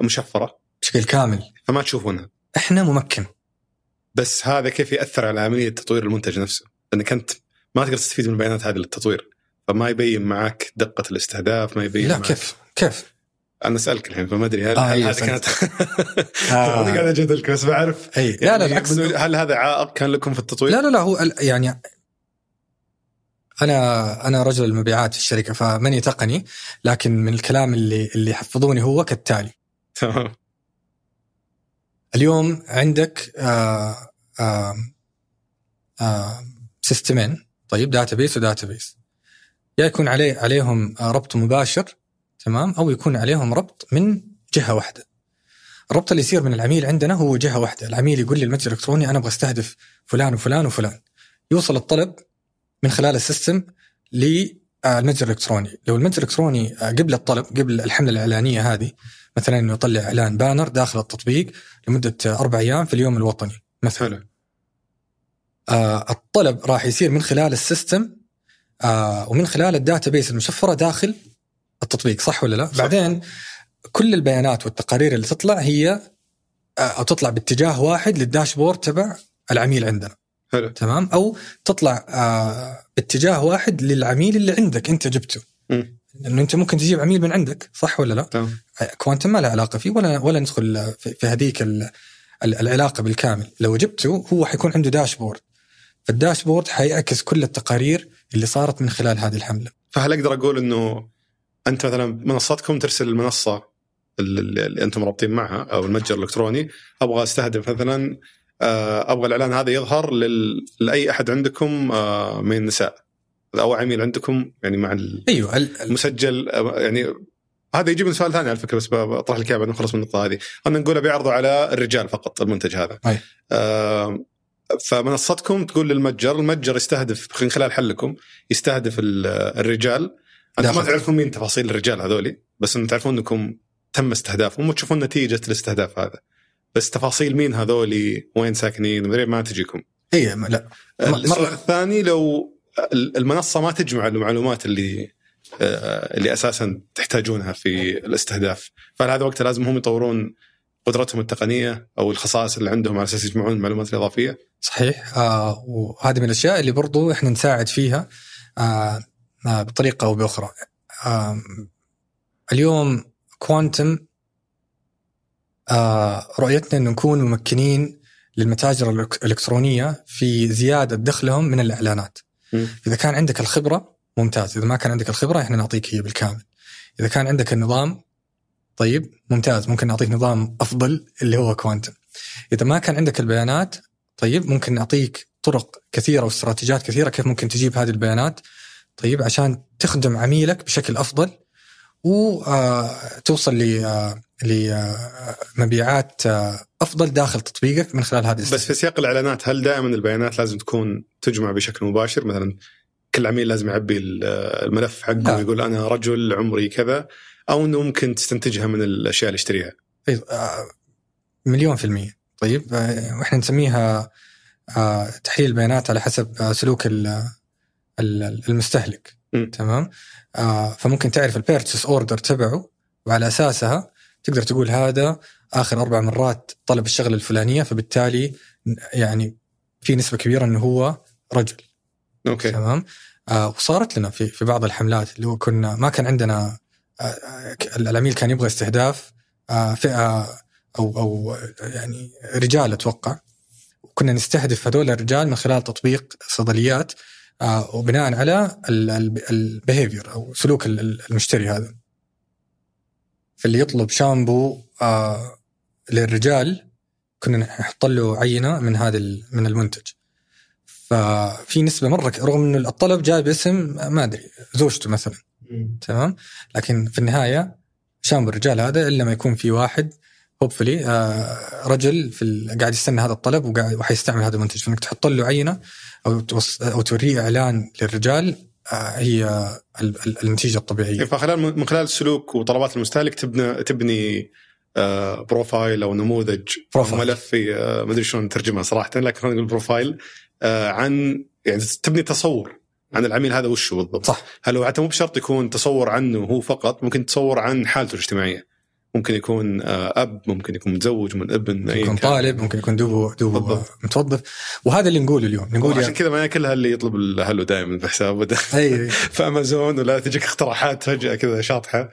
مشفرة. بشكل كامل. فما تشوفونها. إحنا ممكن. بس هذا كيف يأثر على عملية تطوير المنتج نفسه؟ لانك أنت ما تقدر تستفيد من البيانات هذه للتطوير. فما يبين معك دقة الاستهداف ما يبين لا معك كيف؟ كيف؟ أنا اسالك الحين فما أدري هل, آه، هل أيوة، هذه كانت آه. قاعد اجادلك بس بعرف أي لا لا يعني بالعكس. هل هذا عائق كان لكم في التطوير؟ لا لا لا هو يعني أنا أنا رجل المبيعات في الشركة فماني تقني لكن من الكلام اللي اللي حفظوني هو كالتالي. تمام. اليوم عندك آه آه آه سيستمين طيب database و database يا يكون عليه عليهم ربط مباشر تمام؟ أو يكون عليهم ربط من جهة واحدة. الربط اللي يصير من العميل عندنا هو جهة واحدة. العميل يقول لي المتجر الإلكتروني أنا أبغى أستهدف فلان وفلان وفلان. يوصل الطلب من خلال ال system للمتجر الإلكتروني. لو المتجر الإلكتروني قبل الطلب قبل الحملة الإعلانية هذه مثلا إنه يطلع إعلان banner داخل التطبيق لمدة أربع أيام في اليوم الوطني مثلا. آه الطلب راح يصير من خلال ال system آه ومن خلال ال database المشفرة داخل التطبيق صح ولا لا؟ صح. بعدين كل البيانات والتقارير اللي تطلع هي آه أو تطلع باتجاه واحد لل dashboard تبع العميل عندنا حلو تمام أو تطلع آه باتجاه واحد للعميل اللي عندك أنت جبته. لأنه أنت ممكن تجيب عميل من عندك صح ولا لا؟ تمام كوانتم ما له علاقة فيه ولا ولا ندخل في هذيك ال- ال- العلاقة بالكامل لو جبته هو حيكون عنده داشبورد فالداشبورد حيعكس كل التقارير اللي صارت من خلال هذه الحملة فهل أقدر أقول إنه انت مثلا منصتكم ترسل المنصة اللي أنتم رابطين معها أو المتجر الالكتروني أبغى استهدف مثلا آه، أبغى الإعلان هذا يظهر لل... لأي أحد عندكم آه، من النساء أو عميل عندكم يعني مع ال- أيوه ال- ال- المسجل آه، يعني هذا يجيب من سؤال ثاني على فكرة بس بطرح لك إياه بعد نخلص من النقطة هذه خلينا نقول بيعرضوا على الرجال فقط المنتج هذا أي. آه، فمنصتكم تقول للمتجر المتجر يستهدف من خلال حلكم يستهدف ال- الرجال أنتم ما. تعرفون مين تفاصيل الرجال هذولي بس أنتم تعرفون إنكم تم استهدافهم وتشوفون نتيجة الاستهداف هذا. بس تفاصيل مين هذولي وين ساكنين مدري ما تجيكم. اي لا. م- السؤال الثاني لو المنصة ما تجمع المعلومات اللي آه، اللي أساسا تحتاجونها في الاستهداف. فهل هذا وقت لازم هم يطورون قدرتهم التقنية أو الخصائص اللي عندهم على أساس يجمعون المعلومات الإضافية؟ صحيح. آه وهذه من الأشياء اللي برضو إحنا نساعد فيها. آه آه بطريقة أو بأخرى آه اليوم كوانتم آه رؤيتنا إنه نكون ممكنين للمتاجر الإلكترونية في زيادة دخلهم من الإعلانات. مم. إذا كان عندك الخبرة ممتاز، إذا ما كان عندك الخبرة إحنا نعطيك هي بالكامل. إذا كان عندك النظام طيب ممتاز ممكن نعطيك نظام أفضل اللي هو كوانتم. إذا ما كان عندك البيانات طيب ممكن نعطيك طرق كثيرة واستراتيجيات كثيرة كيف ممكن تجيب هذه البيانات طيب عشان تخدم عميلك بشكل أفضل وتوصل ل لمبيعات أفضل داخل تطبيقك من خلال هذه بس في سياق الإعلانات هل دائما البيانات لازم تكون تجمع بشكل مباشر؟ مثلا كل عميل لازم يعبي ال- الملف حقه لا. ويقول أنا رجل عمري كذا أو إنه ممكن تستنتجها من الأشياء اللي يشتريها. طيب، آه، مليون في المية. طيب آه، وإحنا نسميها آه، تحليل البيانات على حسب سلوك المستهلك. مم. تمام؟ آه، فممكن تعرف ال purchase order تبعه وعلى أساسها تقدر تقول هذا آخر أربع مرات طلب الشغلة الفلانية فبالتالي يعني في نسبة كبيرة إنه هو رجل. okay. تمام؟ آه وصارت لنا في في بعض الحملات اللي هو كنا ما كان عندنا آه العميل كان يبغى استهداف آه فئة أو أو يعني رجال أتوقع. كنا نستهدف هذول الرجال من خلال تطبيق صيدليات. وبناء على البيهيفير أو سلوك ال- ال- المشتري هذا. فاللي يطلب شامبو آه للرجال كنا نحط له عينة من هذا من المنتج. ففي نسبة مرة رغم إنه الطلب جاء باسم ما أدري زوجته مثلا. تمام؟ لكن في النهاية شامبو الرجال هذا إلا ما يكون في واحد hopefully آه رجل في قاعد يستنى هذا الطلب وقاعد وحيستعمل هذا المنتج. فإنك تحط له عينة أو توص أو توريه إعلان للرجال آه هي ال- ال- النتيجة الطبيعية. فخلال من خلال السلوك وطلبات المستهلك تبني تبني آه، profile أو نموذج profile. أو ملف آه، ما أدري شلون نترجمها صراحة لكن خلينا نقول profile آه، عن يعني تبني تصور عن العميل هذا وش هو بالضبط. صح. هل هو حتى مو بشرط يكون تصور عنه هو فقط ممكن تصور عن حالته الاجتماعية. ممكن يكون آه، أب ممكن يكون متزوج من ابن ممكن يكون. طالب ممكن يكون دوبه دوبه بالضبط. متوظف. وهذا اللي نقوله اليوم. نقول عشان كذا ما كلها اللي يطلب الهلو دائما في حسابه [laughs] في أمازون ولا تجيك اقتراحات فجأة كذا شاطحة.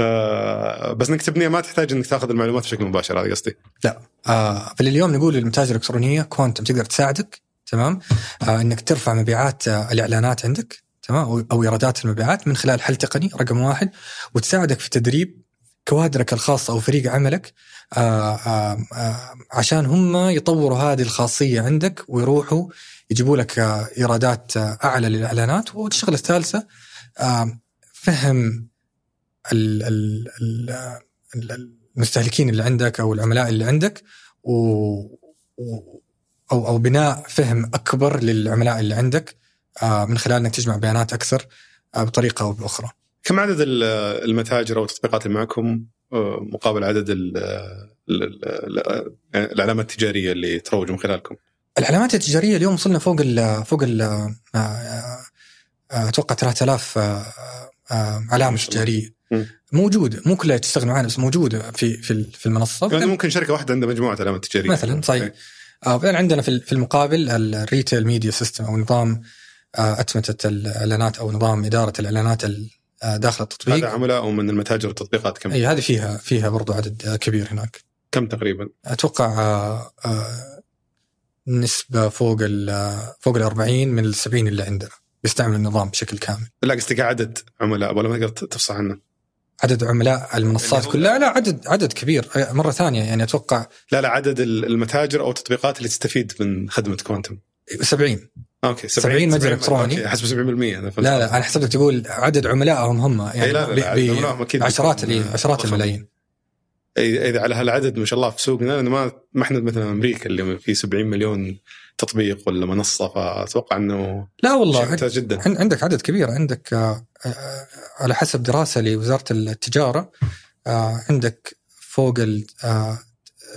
آه بس إنك تبنيها ما تحتاج إنك تاخذ المعلومات بشكل مباشر هذا قصدي. لا. آه فاليوم نقول للمتاجر الإلكترونية كوانتم تقدر تساعدك تمام؟ آه إنك ترفع مبيعات آه الإعلانات عندك تمام؟ أو إيرادات المبيعات من خلال حل تقني رقم واحد وتساعدك في تدريب كوادرك الخاصه أو فريق عملك آه آه آه عشان هم يطوروا هذه الخاصية عندك ويروحوا يجيبوا لك إيرادات أعلى للإعلانات والشغلة الثالثة فهم ال ال ال ال- المستهلكين اللي عندك أو العملاء اللي عندك و أو أو بناء فهم أكبر للعملاء اللي عندك من خلال إنك تجمع بيانات أكثر بطريقة أو بأخرى. كم عدد ال- المتاجر أو التطبيقات اللي معكم آه، مقابل عدد ال- ال- ال- ال- العلامات التجارية اللي تروج من خلالكم؟ العلامات التجارية اليوم وصلنا فوق ال فوق ال آه، آه، أتوقع 3000 آه، آه، علامة. تجارية. موجوده مو كلها تشتغل معنا بس موجوده في في في المنصة يعني ممكن شركة واحدة عندها مجموعة علامات تجارية مثلاً، صحيح. بعدين عندنا في المقابل ال retail media system أو نظام أتمتة الإعلانات أو نظام إدارة الإعلانات آه، داخل هذا التطبيق عملاء من المتاجر والتطبيقات كم؟ أي هذه فيها فيها برضو عدد كبير هناك. كم تقريبا؟ أتوقع آه، آه، نسبة فوق ال فوق ال 40 من ال 70 اللي عندنا. يستعمل النظام بشكل كامل. لا قصدي عدد عملاء ولا ما تقدر تفصح عنه؟ عدد عملاء المنصات كلها؟ لا عدد عدد كبير. مرة ثانية يعني أتوقع لا لا عدد ال- المتاجر أو التطبيقات اللي تستفيد من خدمة كوانتم. 70 أوكي 70 متجر إلكتروني. أوكي حسب 70% أنا فهمت. لا لا أنا حسبتك تقول عدد عملائهم هم يعني لا لا, لا عشرات عشرات. الملايين إي إذا على هالعدد ما شاء الله في سوقنا لأن ما ما إحنا مثلا أمريكا اللي في 70 مليون تطبيق ولا منصة فأتوقع إنه لا والله جدا عن- عندك عدد كبير عندك آه، آه، على حسب دراسة لوزارة التجارة آه، عندك فوق ال آه،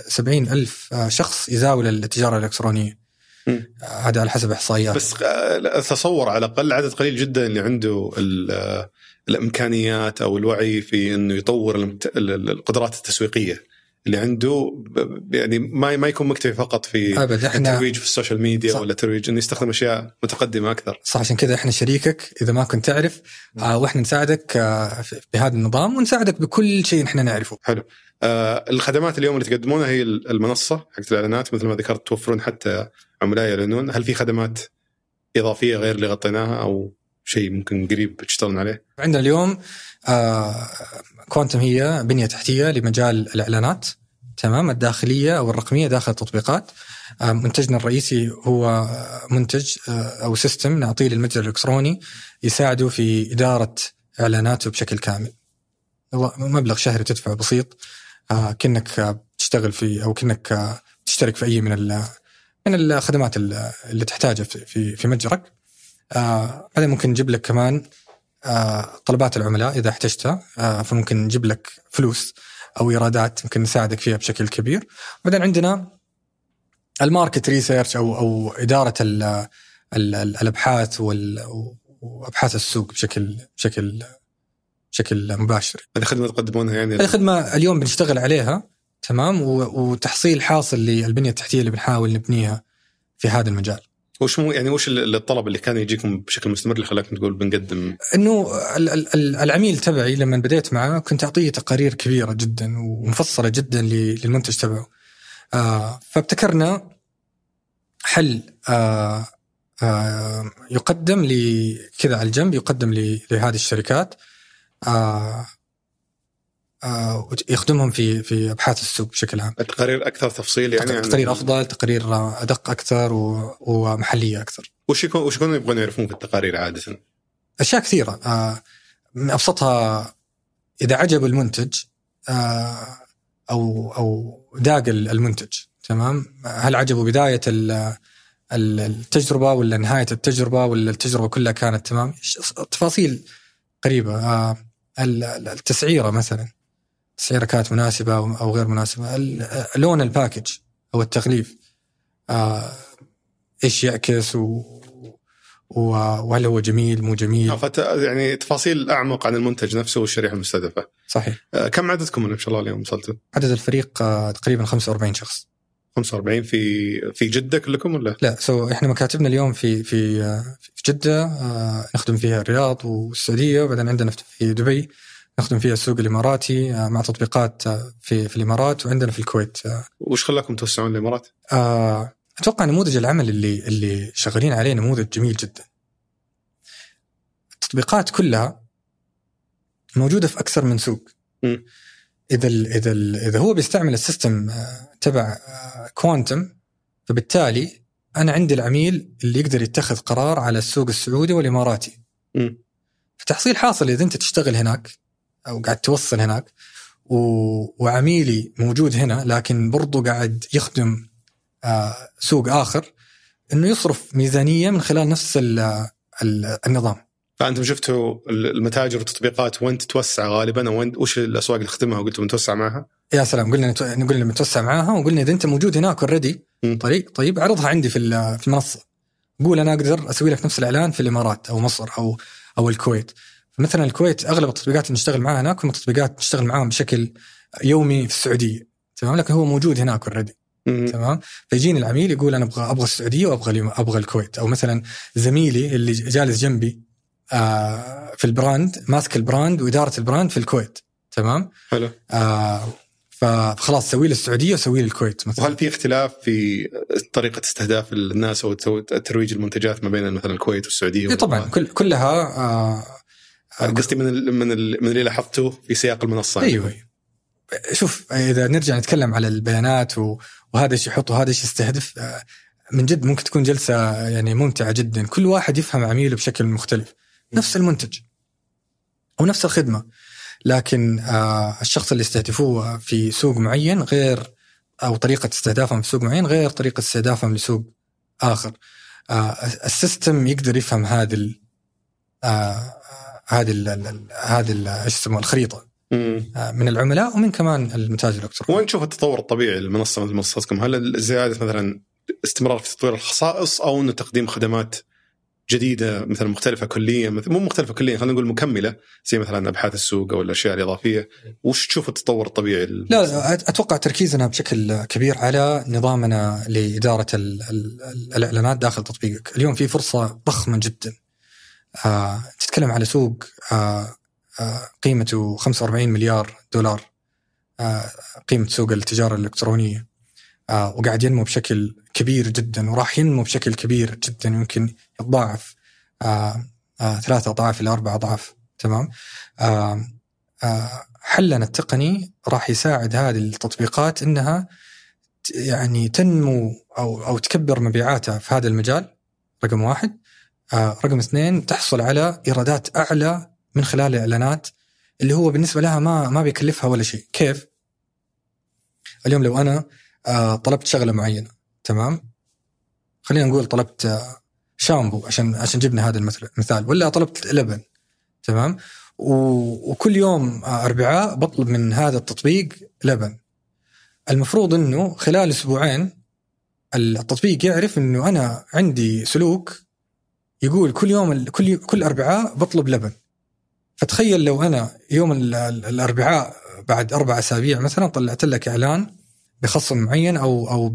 70 ألف شخص يزاول التجارة الإلكترونية آه، هذا على حسب إحصائيات. بس آه، اتصور على الأقل عدد قليل جدا اللي عنده آه، الإمكانيات أو الوعي في إنه يطور القدرات التسويقية. اللي عنده يعني ما ما يكون مكتفي فقط في أبد إحنا الترويج في السوشيال ميديا صح. ولا ترويج إنه يستخدم أشياء متقدمة أكثر. صح عشان كذا إحنا شريكك إذا ما كنت تعرف آه، وإحنا نساعدك آه، في- بهذا النظام ونساعدك بكل شيء إحنا نعرفه. آه، الخدمات اليوم اللي تقدمونها هي المنصة حقت الإعلانات مثل ما ذكرت توفرون حتى عملاء يعلنون. هل في خدمات إضافية غير اللي غطيناها أو شيء ممكن قريب تشتغلون عليه؟ عندنا اليوم آه، كوانتم هي بنية تحتية لمجال الإعلانات. تمام؟ الداخلية أو الرقمية داخل التطبيقات. آه، منتجنا الرئيسي هو آه، منتج آه، أو سيستم نعطيه للمتجر الإلكتروني يساعده في إدارة إعلاناته بشكل كامل. مبلغ شهري تدفعه بسيط. آه، آه، تشتغل في أو كأنك آه، تشترك في أي من من الخدمات ال- اللي تحتاجها في في متجرك. آه، بعدين ممكن نجيب لك كمان آه، طلبات العملاء إذا احتجتها آه، فممكن نجيب لك فلوس أو إيرادات ممكن نساعدك فيها بشكل كبير بعدين عندنا ال market research أو أو إدارة ال ال ال الأبحاث وال- وأبحاث السوق بشكل بشكل بشكل مباشر. هذه خدمة تقدمونها يعني هذه خدمة اليوم بنشتغل عليها تمام وتحصيل حاصل للبنية التحتية اللي بنحاول نبنيها في هذا المجال. وش مو يعني وش ال- الطلب اللي كان يجيكم بشكل مستمر اللي خلاكم تقول بنقدم إنه ال- ال- ال- العميل تبعي لما بديت معه كنت أعطيه تقارير كبيرة جدا ومفصلة جدا للمنتج تبعه. آه فابتكرنا حل آه آه يقدم ل كذا على الجنب يقدم لهذه الشركات آه يخدمهم في في أبحاث السوق بشكل عام. التقارير أكثر تفصيل يعني عن- تقارير أفضل، تقارير أدق أكثر و- ومحلية أكثر. وش يكون وش يكونوا يبغون يعرفون في التقارير عادة؟ أشياء كثيرة آه، من أبسطها إذا عجب المنتج آه، أو أو داق المنتج تمام هل عجبه بداية ال- ال- التجربة ولا نهاية التجربة ولا التجربة كلها كانت تمام تفاصيل قريبة آه، ال- ال- التسعيرة مثلا التسعيره كانت مناسبة أو أو غير مناسبة لون الباكج أو التغليف آه، إيش يعكس و و- وهل هو جميل مو جميل آه، فت يعني تفاصيل أعمق عن المنتج نفسه والشريحة المستهدفة. صحيح آه، كم عددكم ما شاء الله اليوم وصلتوا؟ عدد الفريق تقريبا 45 شخص 45 في في جدة كلكم ولا؟ لا سو إحنا مكاتبنا اليوم في في في جدة نخدم فيها الرياض والسعودية وبعدين عندنا في دبي نخدم فيها السوق الإماراتي آه، مع تطبيقات آه، في في الإمارات وعندنا في الكويت آه، وش خلاكم توسعون الإمارات؟ أتوقع نموذج العمل اللي اللي شغالين عليه نموذج جميل جدا. التطبيقات كلها موجودة في أكثر من سوق. م. إذا ال إذا ال إذا هو بيستعمل ال system تبع كوانتم فبالتالي أنا عندي العميل اللي يقدر يتخذ قرار على السوق السعودي والإماراتي. م. فتحصيل حاصل إذا أنت تشتغل هناك أو قاعد توصل هناك. و... وعميلي موجود هنا لكن برضو قاعد يخدم آه سوق آخر إنه يصرف ميزانية من خلال نفس ال... ال... النظام. فأنتم شفتوا المتاجر والتطبيقات وين تتوسع غالبا؟ وين وش الأسواق اللي تخدمها وقلتوا بنتوسع معها؟ يا سلام قلنا نتو... قلنا بنتوسع معاها وقلنا إذا أنت موجود هناك already. طريق طيب عرضها عندي في في المنصة. قول أنا أقدر أسوي لك نفس الإعلان في الإمارات أو مصر أو أو الكويت. مثلا الكويت أغلب التطبيقات اللي نشتغل معاها هناك هم تطبيقات نشتغل معاهم بشكل يومي في السعودية تمام؟ لكن هو موجود هناك already. تمام؟ فيجيني العميل يقول أنا أبغى أبغى السعودية وأبغى أبغى الكويت. أو مثلا زميلي اللي جالس جنبي آه في ال brand ماسك ال brand وإدارة ال brand في الكويت تمام؟ حلو. آه فخلاص سوي لي السعودية وسوي لي الكويت مثلا. وهل في اختلاف في طريقة استهداف الناس أو ترويج المنتجات ما بين مثلا الكويت والسعودية؟ إيه طبعا كل كلها آه قصدي من ال من ال من اللي لاحظته في سياق المنصة. أيوه. شوف إذا نرجع نتكلم على البيانات وهذا إيش يحط وهذا إيش يستهدف آه، من جد ممكن تكون جلسة يعني ممتعة جدا. كل واحد يفهم عميله بشكل مختلف. نفس المنتج. ونفس الخدمة. لكن آه، الشخص اللي يستهدفوه في سوق معين غير أو طريقة استهدافهم في سوق معين غير طريقة استهدافهم لسوق آخر. آه، السيستم يقدر يفهم هذه هذه ال- هذه ال- إيش يسموها الخريطة مم. آه، من العملاء ومن كمان المتاجر الإلكتروني وين تشوف التطور الطبيعي للمنصه مثل منصتكم؟ هل زيادة مثلا استمرار في تطوير الخصائص أو إنه تقديم خدمات جديدة مثلا مختلفة كليا مثل مو مختلفة كليا خلينا نقول مكملة زي مثلا أبحاث السوق أو الأشياء الإضافية وش تشوف التطور الطبيعي لا أتوقع تركيزنا بشكل كبير على نظامنا لإدارة ال ال ال الإعلانات داخل تطبيقك، اليوم في فرصة ضخمة جدا. آه تتكلم على سوق آه آه قيمته 45 مليار دولار قيمة سوق التجارة الإلكترونية آه وقاعد ينمو بشكل كبير جدا وراح ينمو بشكل كبير جدا يمكن يتضاعف ثلاثة أضعاف إلى أربع أضعاف تمام؟ حلنا التقني راح يساعد هذه التطبيقات إنها يعني تنمو أو أو تكبر مبيعاتها في هذا المجال رقم واحد رقم اثنين تحصل على إيرادات أعلى من خلال الإعلانات اللي هو بالنسبة لها ما ما بيكلفها ولا شيء. كيف؟ اليوم لو أنا آه طلبت شغلة معينة تمام؟ خلينا نقول طلبت آه شامبو عشان عشان جبنا هذا المثل مثال ولا طلبت لبن تمام؟ وكل يوم أربعاء بطلب من هذا التطبيق لبن. المفروض إنه خلال أسبوعين التطبيق يعرف إنه أنا عندي سلوك يقول كل يوم كل كل أربعاء بطلب لبن. فتخيل لو أنا يوم ال- ال- الأربعاء بعد أربع أسابيع مثلا طلعت لك إعلان بخصم معين أو أو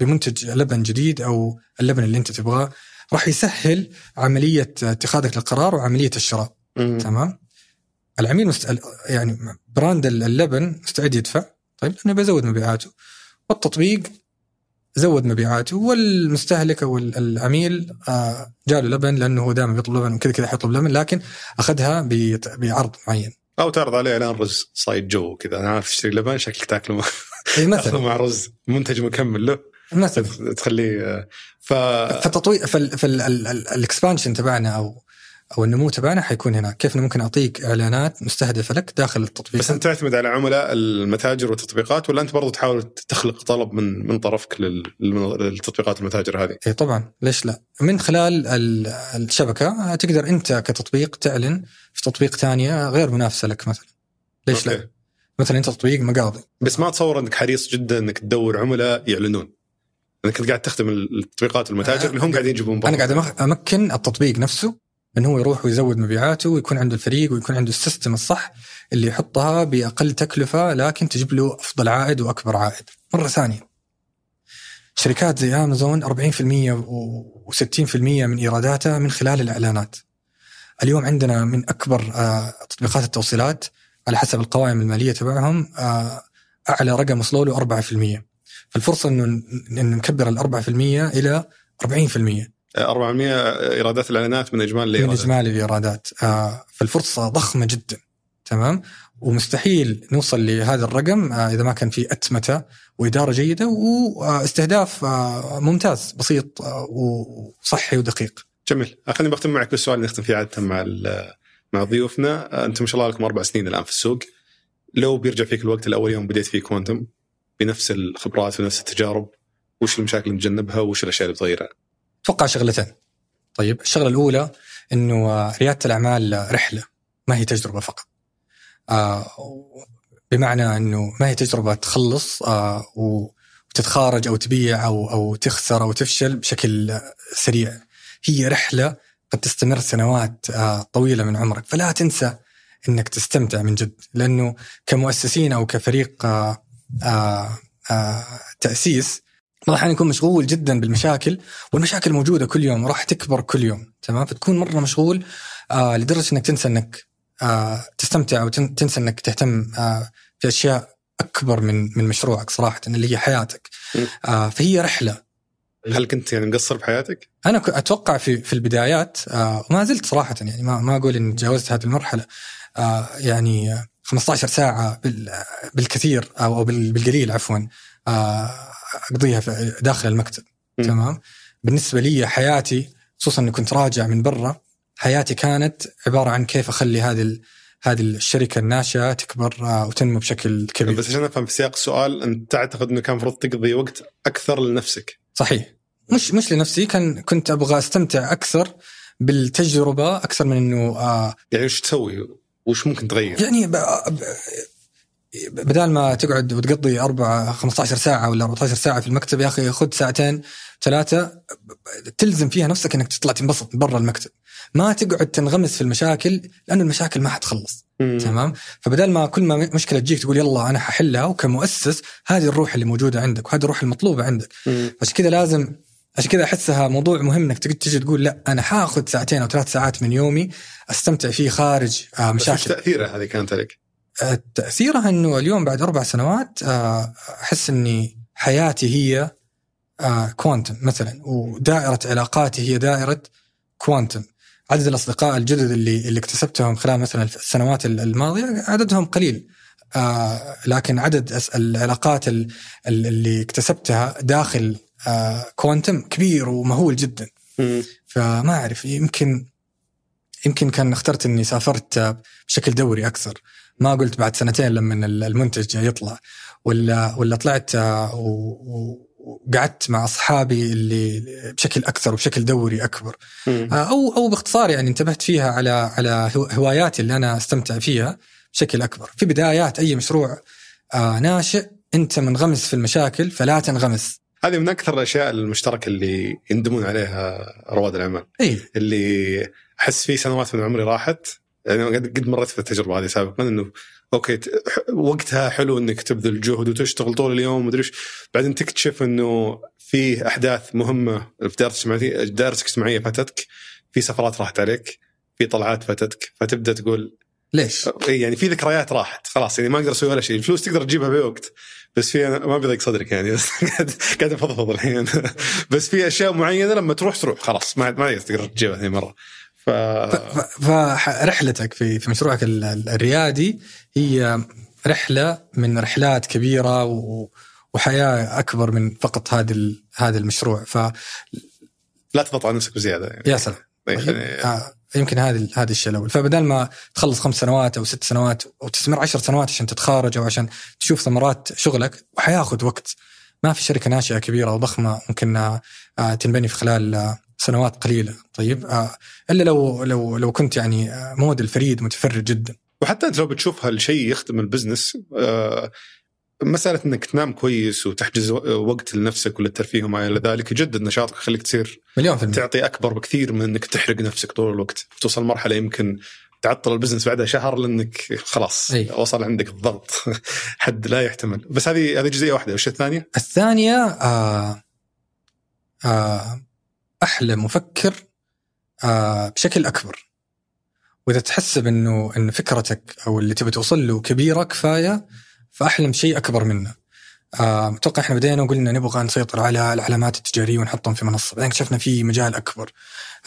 بمنتج لبن جديد أو اللبن اللي أنت تبغاه راح يسهل عملية اتخاذك للقرار وعملية الشراء. مم. تمام؟ العميل مست... يعني براند اللبن مستعد يدفع. طيب لأنه بيزود مبيعاته. والتطبيق زود مبيعاته والمستهلك أو ال- العميل آه، جاله لبن لأنه هو دائما بيطلب لبن وكذا كذا حيطلب لبن لكن أخذها بعرض معين. أو تعرض عليه إعلان رز side جو كذا أنا عارف تشتري لبن شكلك تاكله مع- اي تاكله مثلا مع رز منتج مكمل له. مثلا. تخليه آه، ف فالتطوير فال expansion تبعنا أو أو النمو تبعنا حيكون هناك كيف ممكن أعطيك إعلانات مستهدفة لك داخل التطبيق بس أنت تعتمد على عملاء المتاجر والتطبيقات ولا أنت برضو تحاول تخلق طلب من من طرفك للتطبيقات والمتاجر هذه؟ اي طبعا ليش لا؟ من خلال ال- الشبكة تقدر أنت كتطبيق تعلن في تطبيق ثانية غير منافسة لك مثلا. ليش لا؟ أوكي. مثلا أنت تطبيق مقاضي بس ما اتصور إنك حريص جدا إنك تدور عملاء يعلنون إنك قاعد تخدم التطبيقات والمتاجر اللي هم قاعدين يجيبون. أنا قاعد أمكن التطبيق نفسه إنه هو يروح ويزود مبيعاته ويكون عنده الفريق ويكون عنده السيستم الصح اللي يحطها بأقل تكلفة لكن تجيب له أفضل عائد وأكبر عائد. مرة ثانية شركات زي امازون 40% و60% من إيراداتها من خلال الإعلانات. اليوم عندنا من أكبر آه، تطبيقات التوصيلات على حسب القوائم المالية تبعهم آه، أعلى رقم وصلوا له 4% فالفرصة إنه نكبر ال 4% إلى 40% 400 إيرادات الإعلانات من إجمالي من الايرادات إجمالي الإيرادات. آه، فالفرصة ضخمة جدا تمام؟ ومستحيل نوصل لهذا الرقم آه، إذا ما كان في اتمته وإدارة جيدة واستهداف آه، ممتاز بسيط وصحي ودقيق. جميل. خليني بختم معك بالسؤال اللي نختم فيه عادة مع مع ضيوفنا. أنتم ما شاء الله لكم أربع سنين الآن في السوق. لو بيرجع فيك الوقت الأول يوم بديت فيه كوانتم بنفس الخبرات ونفس التجارب وش المشاكل اللي نتجنبها وش الأشياء اللي بتغيرها؟ أتوقع شغلتين. طيب الشغلة الأولى إنه ريادة الأعمال رحلة ما هي تجربة فقط. آه، بمعنى إنه ما هي تجربة تخلص آه، وتتخارج أو تبيع أو أو تخسر أو تفشل بشكل سريع. هي رحلة قد تستمر سنوات آه، طويلة من عمرك فلا تنسى إنك تستمتع من جد لأنه كمؤسسين أو كفريق تأسيس بعض الاحيان يكون مشغول جدا بالمشاكل والمشاكل موجودة كل يوم وراح تكبر كل يوم تمام فتكون مرة مشغول آه لدرجة إنك تنسى إنك آه تستمتع وتنسى إنك تهتم آه في اشياء أكبر من من مشروعك صراحة اللي هي حياتك. آه فهي رحلة هل كنت يعني مقصر بحياتك؟ أنا أتوقع في في البدايات آه وما زلت صراحة يعني ما ما أقول اني تجاوزت هذه المرحلة آه يعني آه، 15 ساعة بال- بالكثير أو بالقليل عفوا آه أقضيها في داخل المكتب م. تمام بالنسبة لي حياتي خصوصا إني كنت راجع من برا حياتي كانت عبارة عن كيف أخلي هذه هذه الشركة الناشئة تكبر آه، وتنمو بشكل كبير بس عشان افهم في سياق السؤال أنت تعتقد إنه كان المفروض تقضي وقت أكثر لنفسك صحيح مش مش لنفسي كان كنت أبغى أستمتع أكثر بالتجربة أكثر من إنه آه يعني وش تسوي؟ وش ممكن تغير؟ يعني ب... ب... بدال ما تقعد وتقضي أربعة 15 ساعة ولا 14 ساعة في المكتب يا أخي خذ ساعتين ثلاثة تلزم فيها نفسك أنك تطلع تنبسط برا المكتب ما تقعد تنغمس في المشاكل لأن المشاكل ما حتخلص. تمام فبدال ما كل ما مشكلة تجيك تقول يلا أنا ححلها وكمؤسس هذه الروح اللي موجودة عندك وهذه الروح المطلوبة عندك. عشان كذا لازم عشان كذا أحسها موضوع مهم إنك تجي تقول لا أنا حاخذ ساعتين أو ثلاث ساعات من يومي أستمتع فيه خارج آه، مشاكل تأثيرها هذه كانت عليك؟ آه، تأثيرها إنه اليوم بعد أربع سنوات آه، أحس إني حياتي هي آه، كوانتم مثلا ودائرة علاقاتي هي دائرة كوانتم عدد الأصدقاء الجدد اللي اللي اكتسبتهم خلال مثلا السنوات الماضية عددهم قليل. آه، لكن عدد العلاقات ال- ال- اللي اكتسبتها داخل آه، كوانتم كبير ومهول جدا. فما أعرف يمكن يمكن كان اخترت إني سافرت آه، بشكل دوري أكثر. ما قلت بعد سنتين لما المنتج يطلع ولا ولا طلعت آه، وقعدت مع أصحابي اللي بشكل أكثر وبشكل دوري أكبر. آه، أو أو باختصار يعني انتبهت فيها على على هو- هواياتي اللي أنا أستمتع فيها بشكل أكبر. في بدايات أي مشروع آه، ناشئ أنت منغمس في المشاكل فلا تنغمس. هذه من أكثر الأشياء المشتركة اللي يندمون عليها رواد الأعمال. إي. اللي أحس في سنوات من عمري راحت يعني قد مريت في التجربه هذه سابقا إنه أوكي وقتها حلو إنك تبذل جهد وتشتغل طول اليوم ومدري إيش. بعدين تكتشف إنه في أحداث مهمة في دائرتك الاجتماعيه دائرتك الاجتماعيه فاتتك في سفرات راحت عليك في طلعات فاتتك فتبدأ تقول ليش؟ يعني في ذكريات راحت خلاص يعني ما أقدر أسوي ولا شيء. الفلوس تقدر تجيبها بوقت بس في أنا ما بيضيق صدرك يعني. [laughs] قاعد أفضفض الحين. [laughs] بس في أشياء معينة لما تروح تروح خلاص ما ما تقدر تجيبها ثاني مرة. ف فرحلتك في في مشروعك ال- ال- الريادي هي رحلة من رحلات كبيرة و- وحياة أكبر من فقط هذا ال- هذا المشروع. فيا لا تضغط على نفسك بزيادة يعني. سلام. يعني آه، يمكن هذه هذا الشيء الأول. فبدل ما تخلص خمس سنوات أو ست سنوات أو تستمر عشر سنوات عشان تتخارج أو عشان تشوف ثمرات شغلك وحياخذ وقت. ما في شركة ناشئة كبيرة وضخمة ممكن آه، تنبني في خلال آه، سنوات قليلة. طيب آه، إلا لو لو لو كنت يعني آه، موديل فريد متفرد جدا. وحتى أنت لو بتشوف هالشيء يخدم ال business آه، مسألة إنك تنام كويس وتحجز وقت لنفسك وللترفيه وما إلى ذلك يجدد نشاطك يخليك تصير مليون في المية. تعطي أكبر بكثير من إنك تحرق نفسك طول الوقت. توصل مرحلة يمكن تعطل البزنس بعدها شهر لإنك خلاص أي. وصل عندك الضغط. [laughs] حد لا يحتمل. بس هذه هذه جزئية واحدة. والشيء الثانية؟ الثانية آه آه أحلم وأفكر آه بشكل أكبر وإذا تحسب انه إن فكرتك أو اللي تبي توصل له كبيرة كفاية فاحلم شيء أكبر منه. آه، أتوقع إحنا بدينا وقلنا نبغى نسيطر على العلامات التجارية ونحطهم في منصة، بعدين اكتشفنا في مجال أكبر.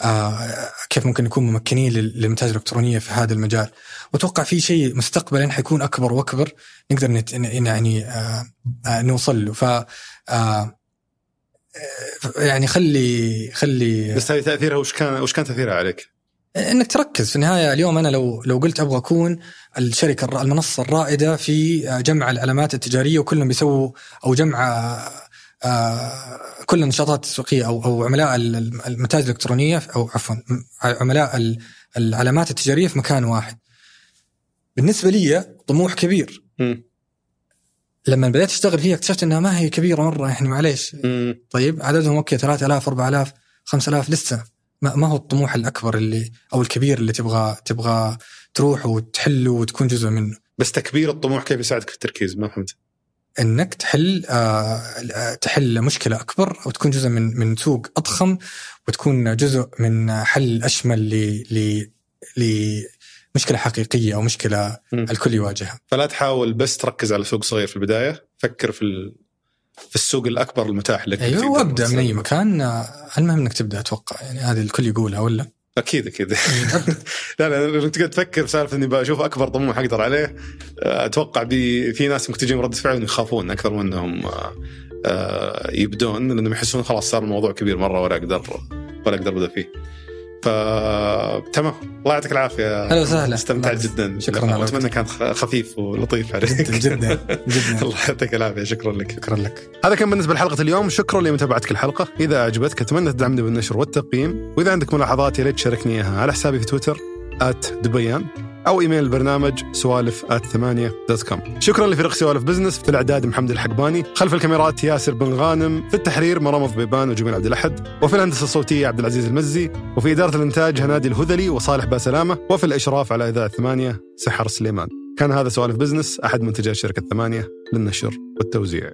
آه، كيف ممكن نكون ممكنين للمتاجر الإلكترونية في هذا المجال؟ وأتوقع في شيء مستقبلا حيكون أكبر وأكبر نقدر نت يعني نوصل له ف يعني خلي خلي بس هذه تأثيرها وش كان وش كان تأثيرها عليك؟ إنك تركز في النهاية اليوم أنا لو لو قلت أبغى أكون الشركة المنصة الرائدة في جمع العلامات التجارية وكلهم بيسووا أو جمع آه، كل النشاطات التسويقيه أو أو عملاء المتاجر الإلكترونية أو عفوا عملاء العلامات التجارية في مكان واحد. بالنسبة لي طموح كبير. م. لما بديت أشتغل فيها اكتشفت إنها ما هي كبيرة مرة يعني معليش. طيب عددهم أوكي 3000 4000 5000 لسه ما, ما هو الطموح الأكبر اللي أو الكبير اللي تبغى تبغى تروح وتحله وتكون جزء منه. بس تكبير الطموح كيف يساعدك في التركيز؟ ما فهمت. إنك تحل آه تحل مشكلة أكبر أو تكون جزء من من سوق أضخم وتكون جزء من حل أشمل ل ل مشكلة حقيقية أو مشكلة م. الكل يواجهها. فلا تحاول بس تركز على سوق صغير في البداية فكر في. في السوق الأكبر المتاح لك أيوه وأبدأ من أي مكان. المهم إنك تبدأ أتوقع. يعني هذه الكل يقولها ولا أكيد أكيد. [laughs] لا لا لما تقعد تفكر بسالفه إني بشوف أكبر طموح أقدر عليه. أتوقع بي في ناس ممكن تجيهم رده فعل يخافون أكثر من إنهم آه، يبدون لأنهم يحسون خلاص صار الموضوع كبير مرة ولا أقدر ولا أقدر أبدأ فيه. فتمام الله يعطيك العافية. أهلا وسهلا. استمتعت جدا. شكرا أتمنى كان خفيف ولطيف عليك. جدا جدا جدا. [laughs] الله يعطيك العافية. شكرا لك. شكرا لك. هذا كان بالنسبة لحلقة اليوم. شكرا لمتابعتك الحلقة. إذا أعجبتك أتمنى تدعمني بالنشر والتقييم. وإذا عندك ملاحظات يا ريت تشاركني إياها على حسابي في تويتر دبيان. أو إيميل البرنامج سوالف ثمانية dot com شكرا لفريق سوالف بزنس في الإعداد محمد الحقباني خلف الكاميرات ياسر بن غانم في التحرير مرام بيبان وجميل عبد الأحد وفي الهندسة الصوتية عبد العزيز المزي وفي إدارة الإنتاج هنادي الهذلي وصالح باسلامة وفي الإشراف على إذاعة ثمانية سحر سليمان. كان هذا سوالف بزنس أحد منتجات شركة ثمانية للنشر والتوزيع.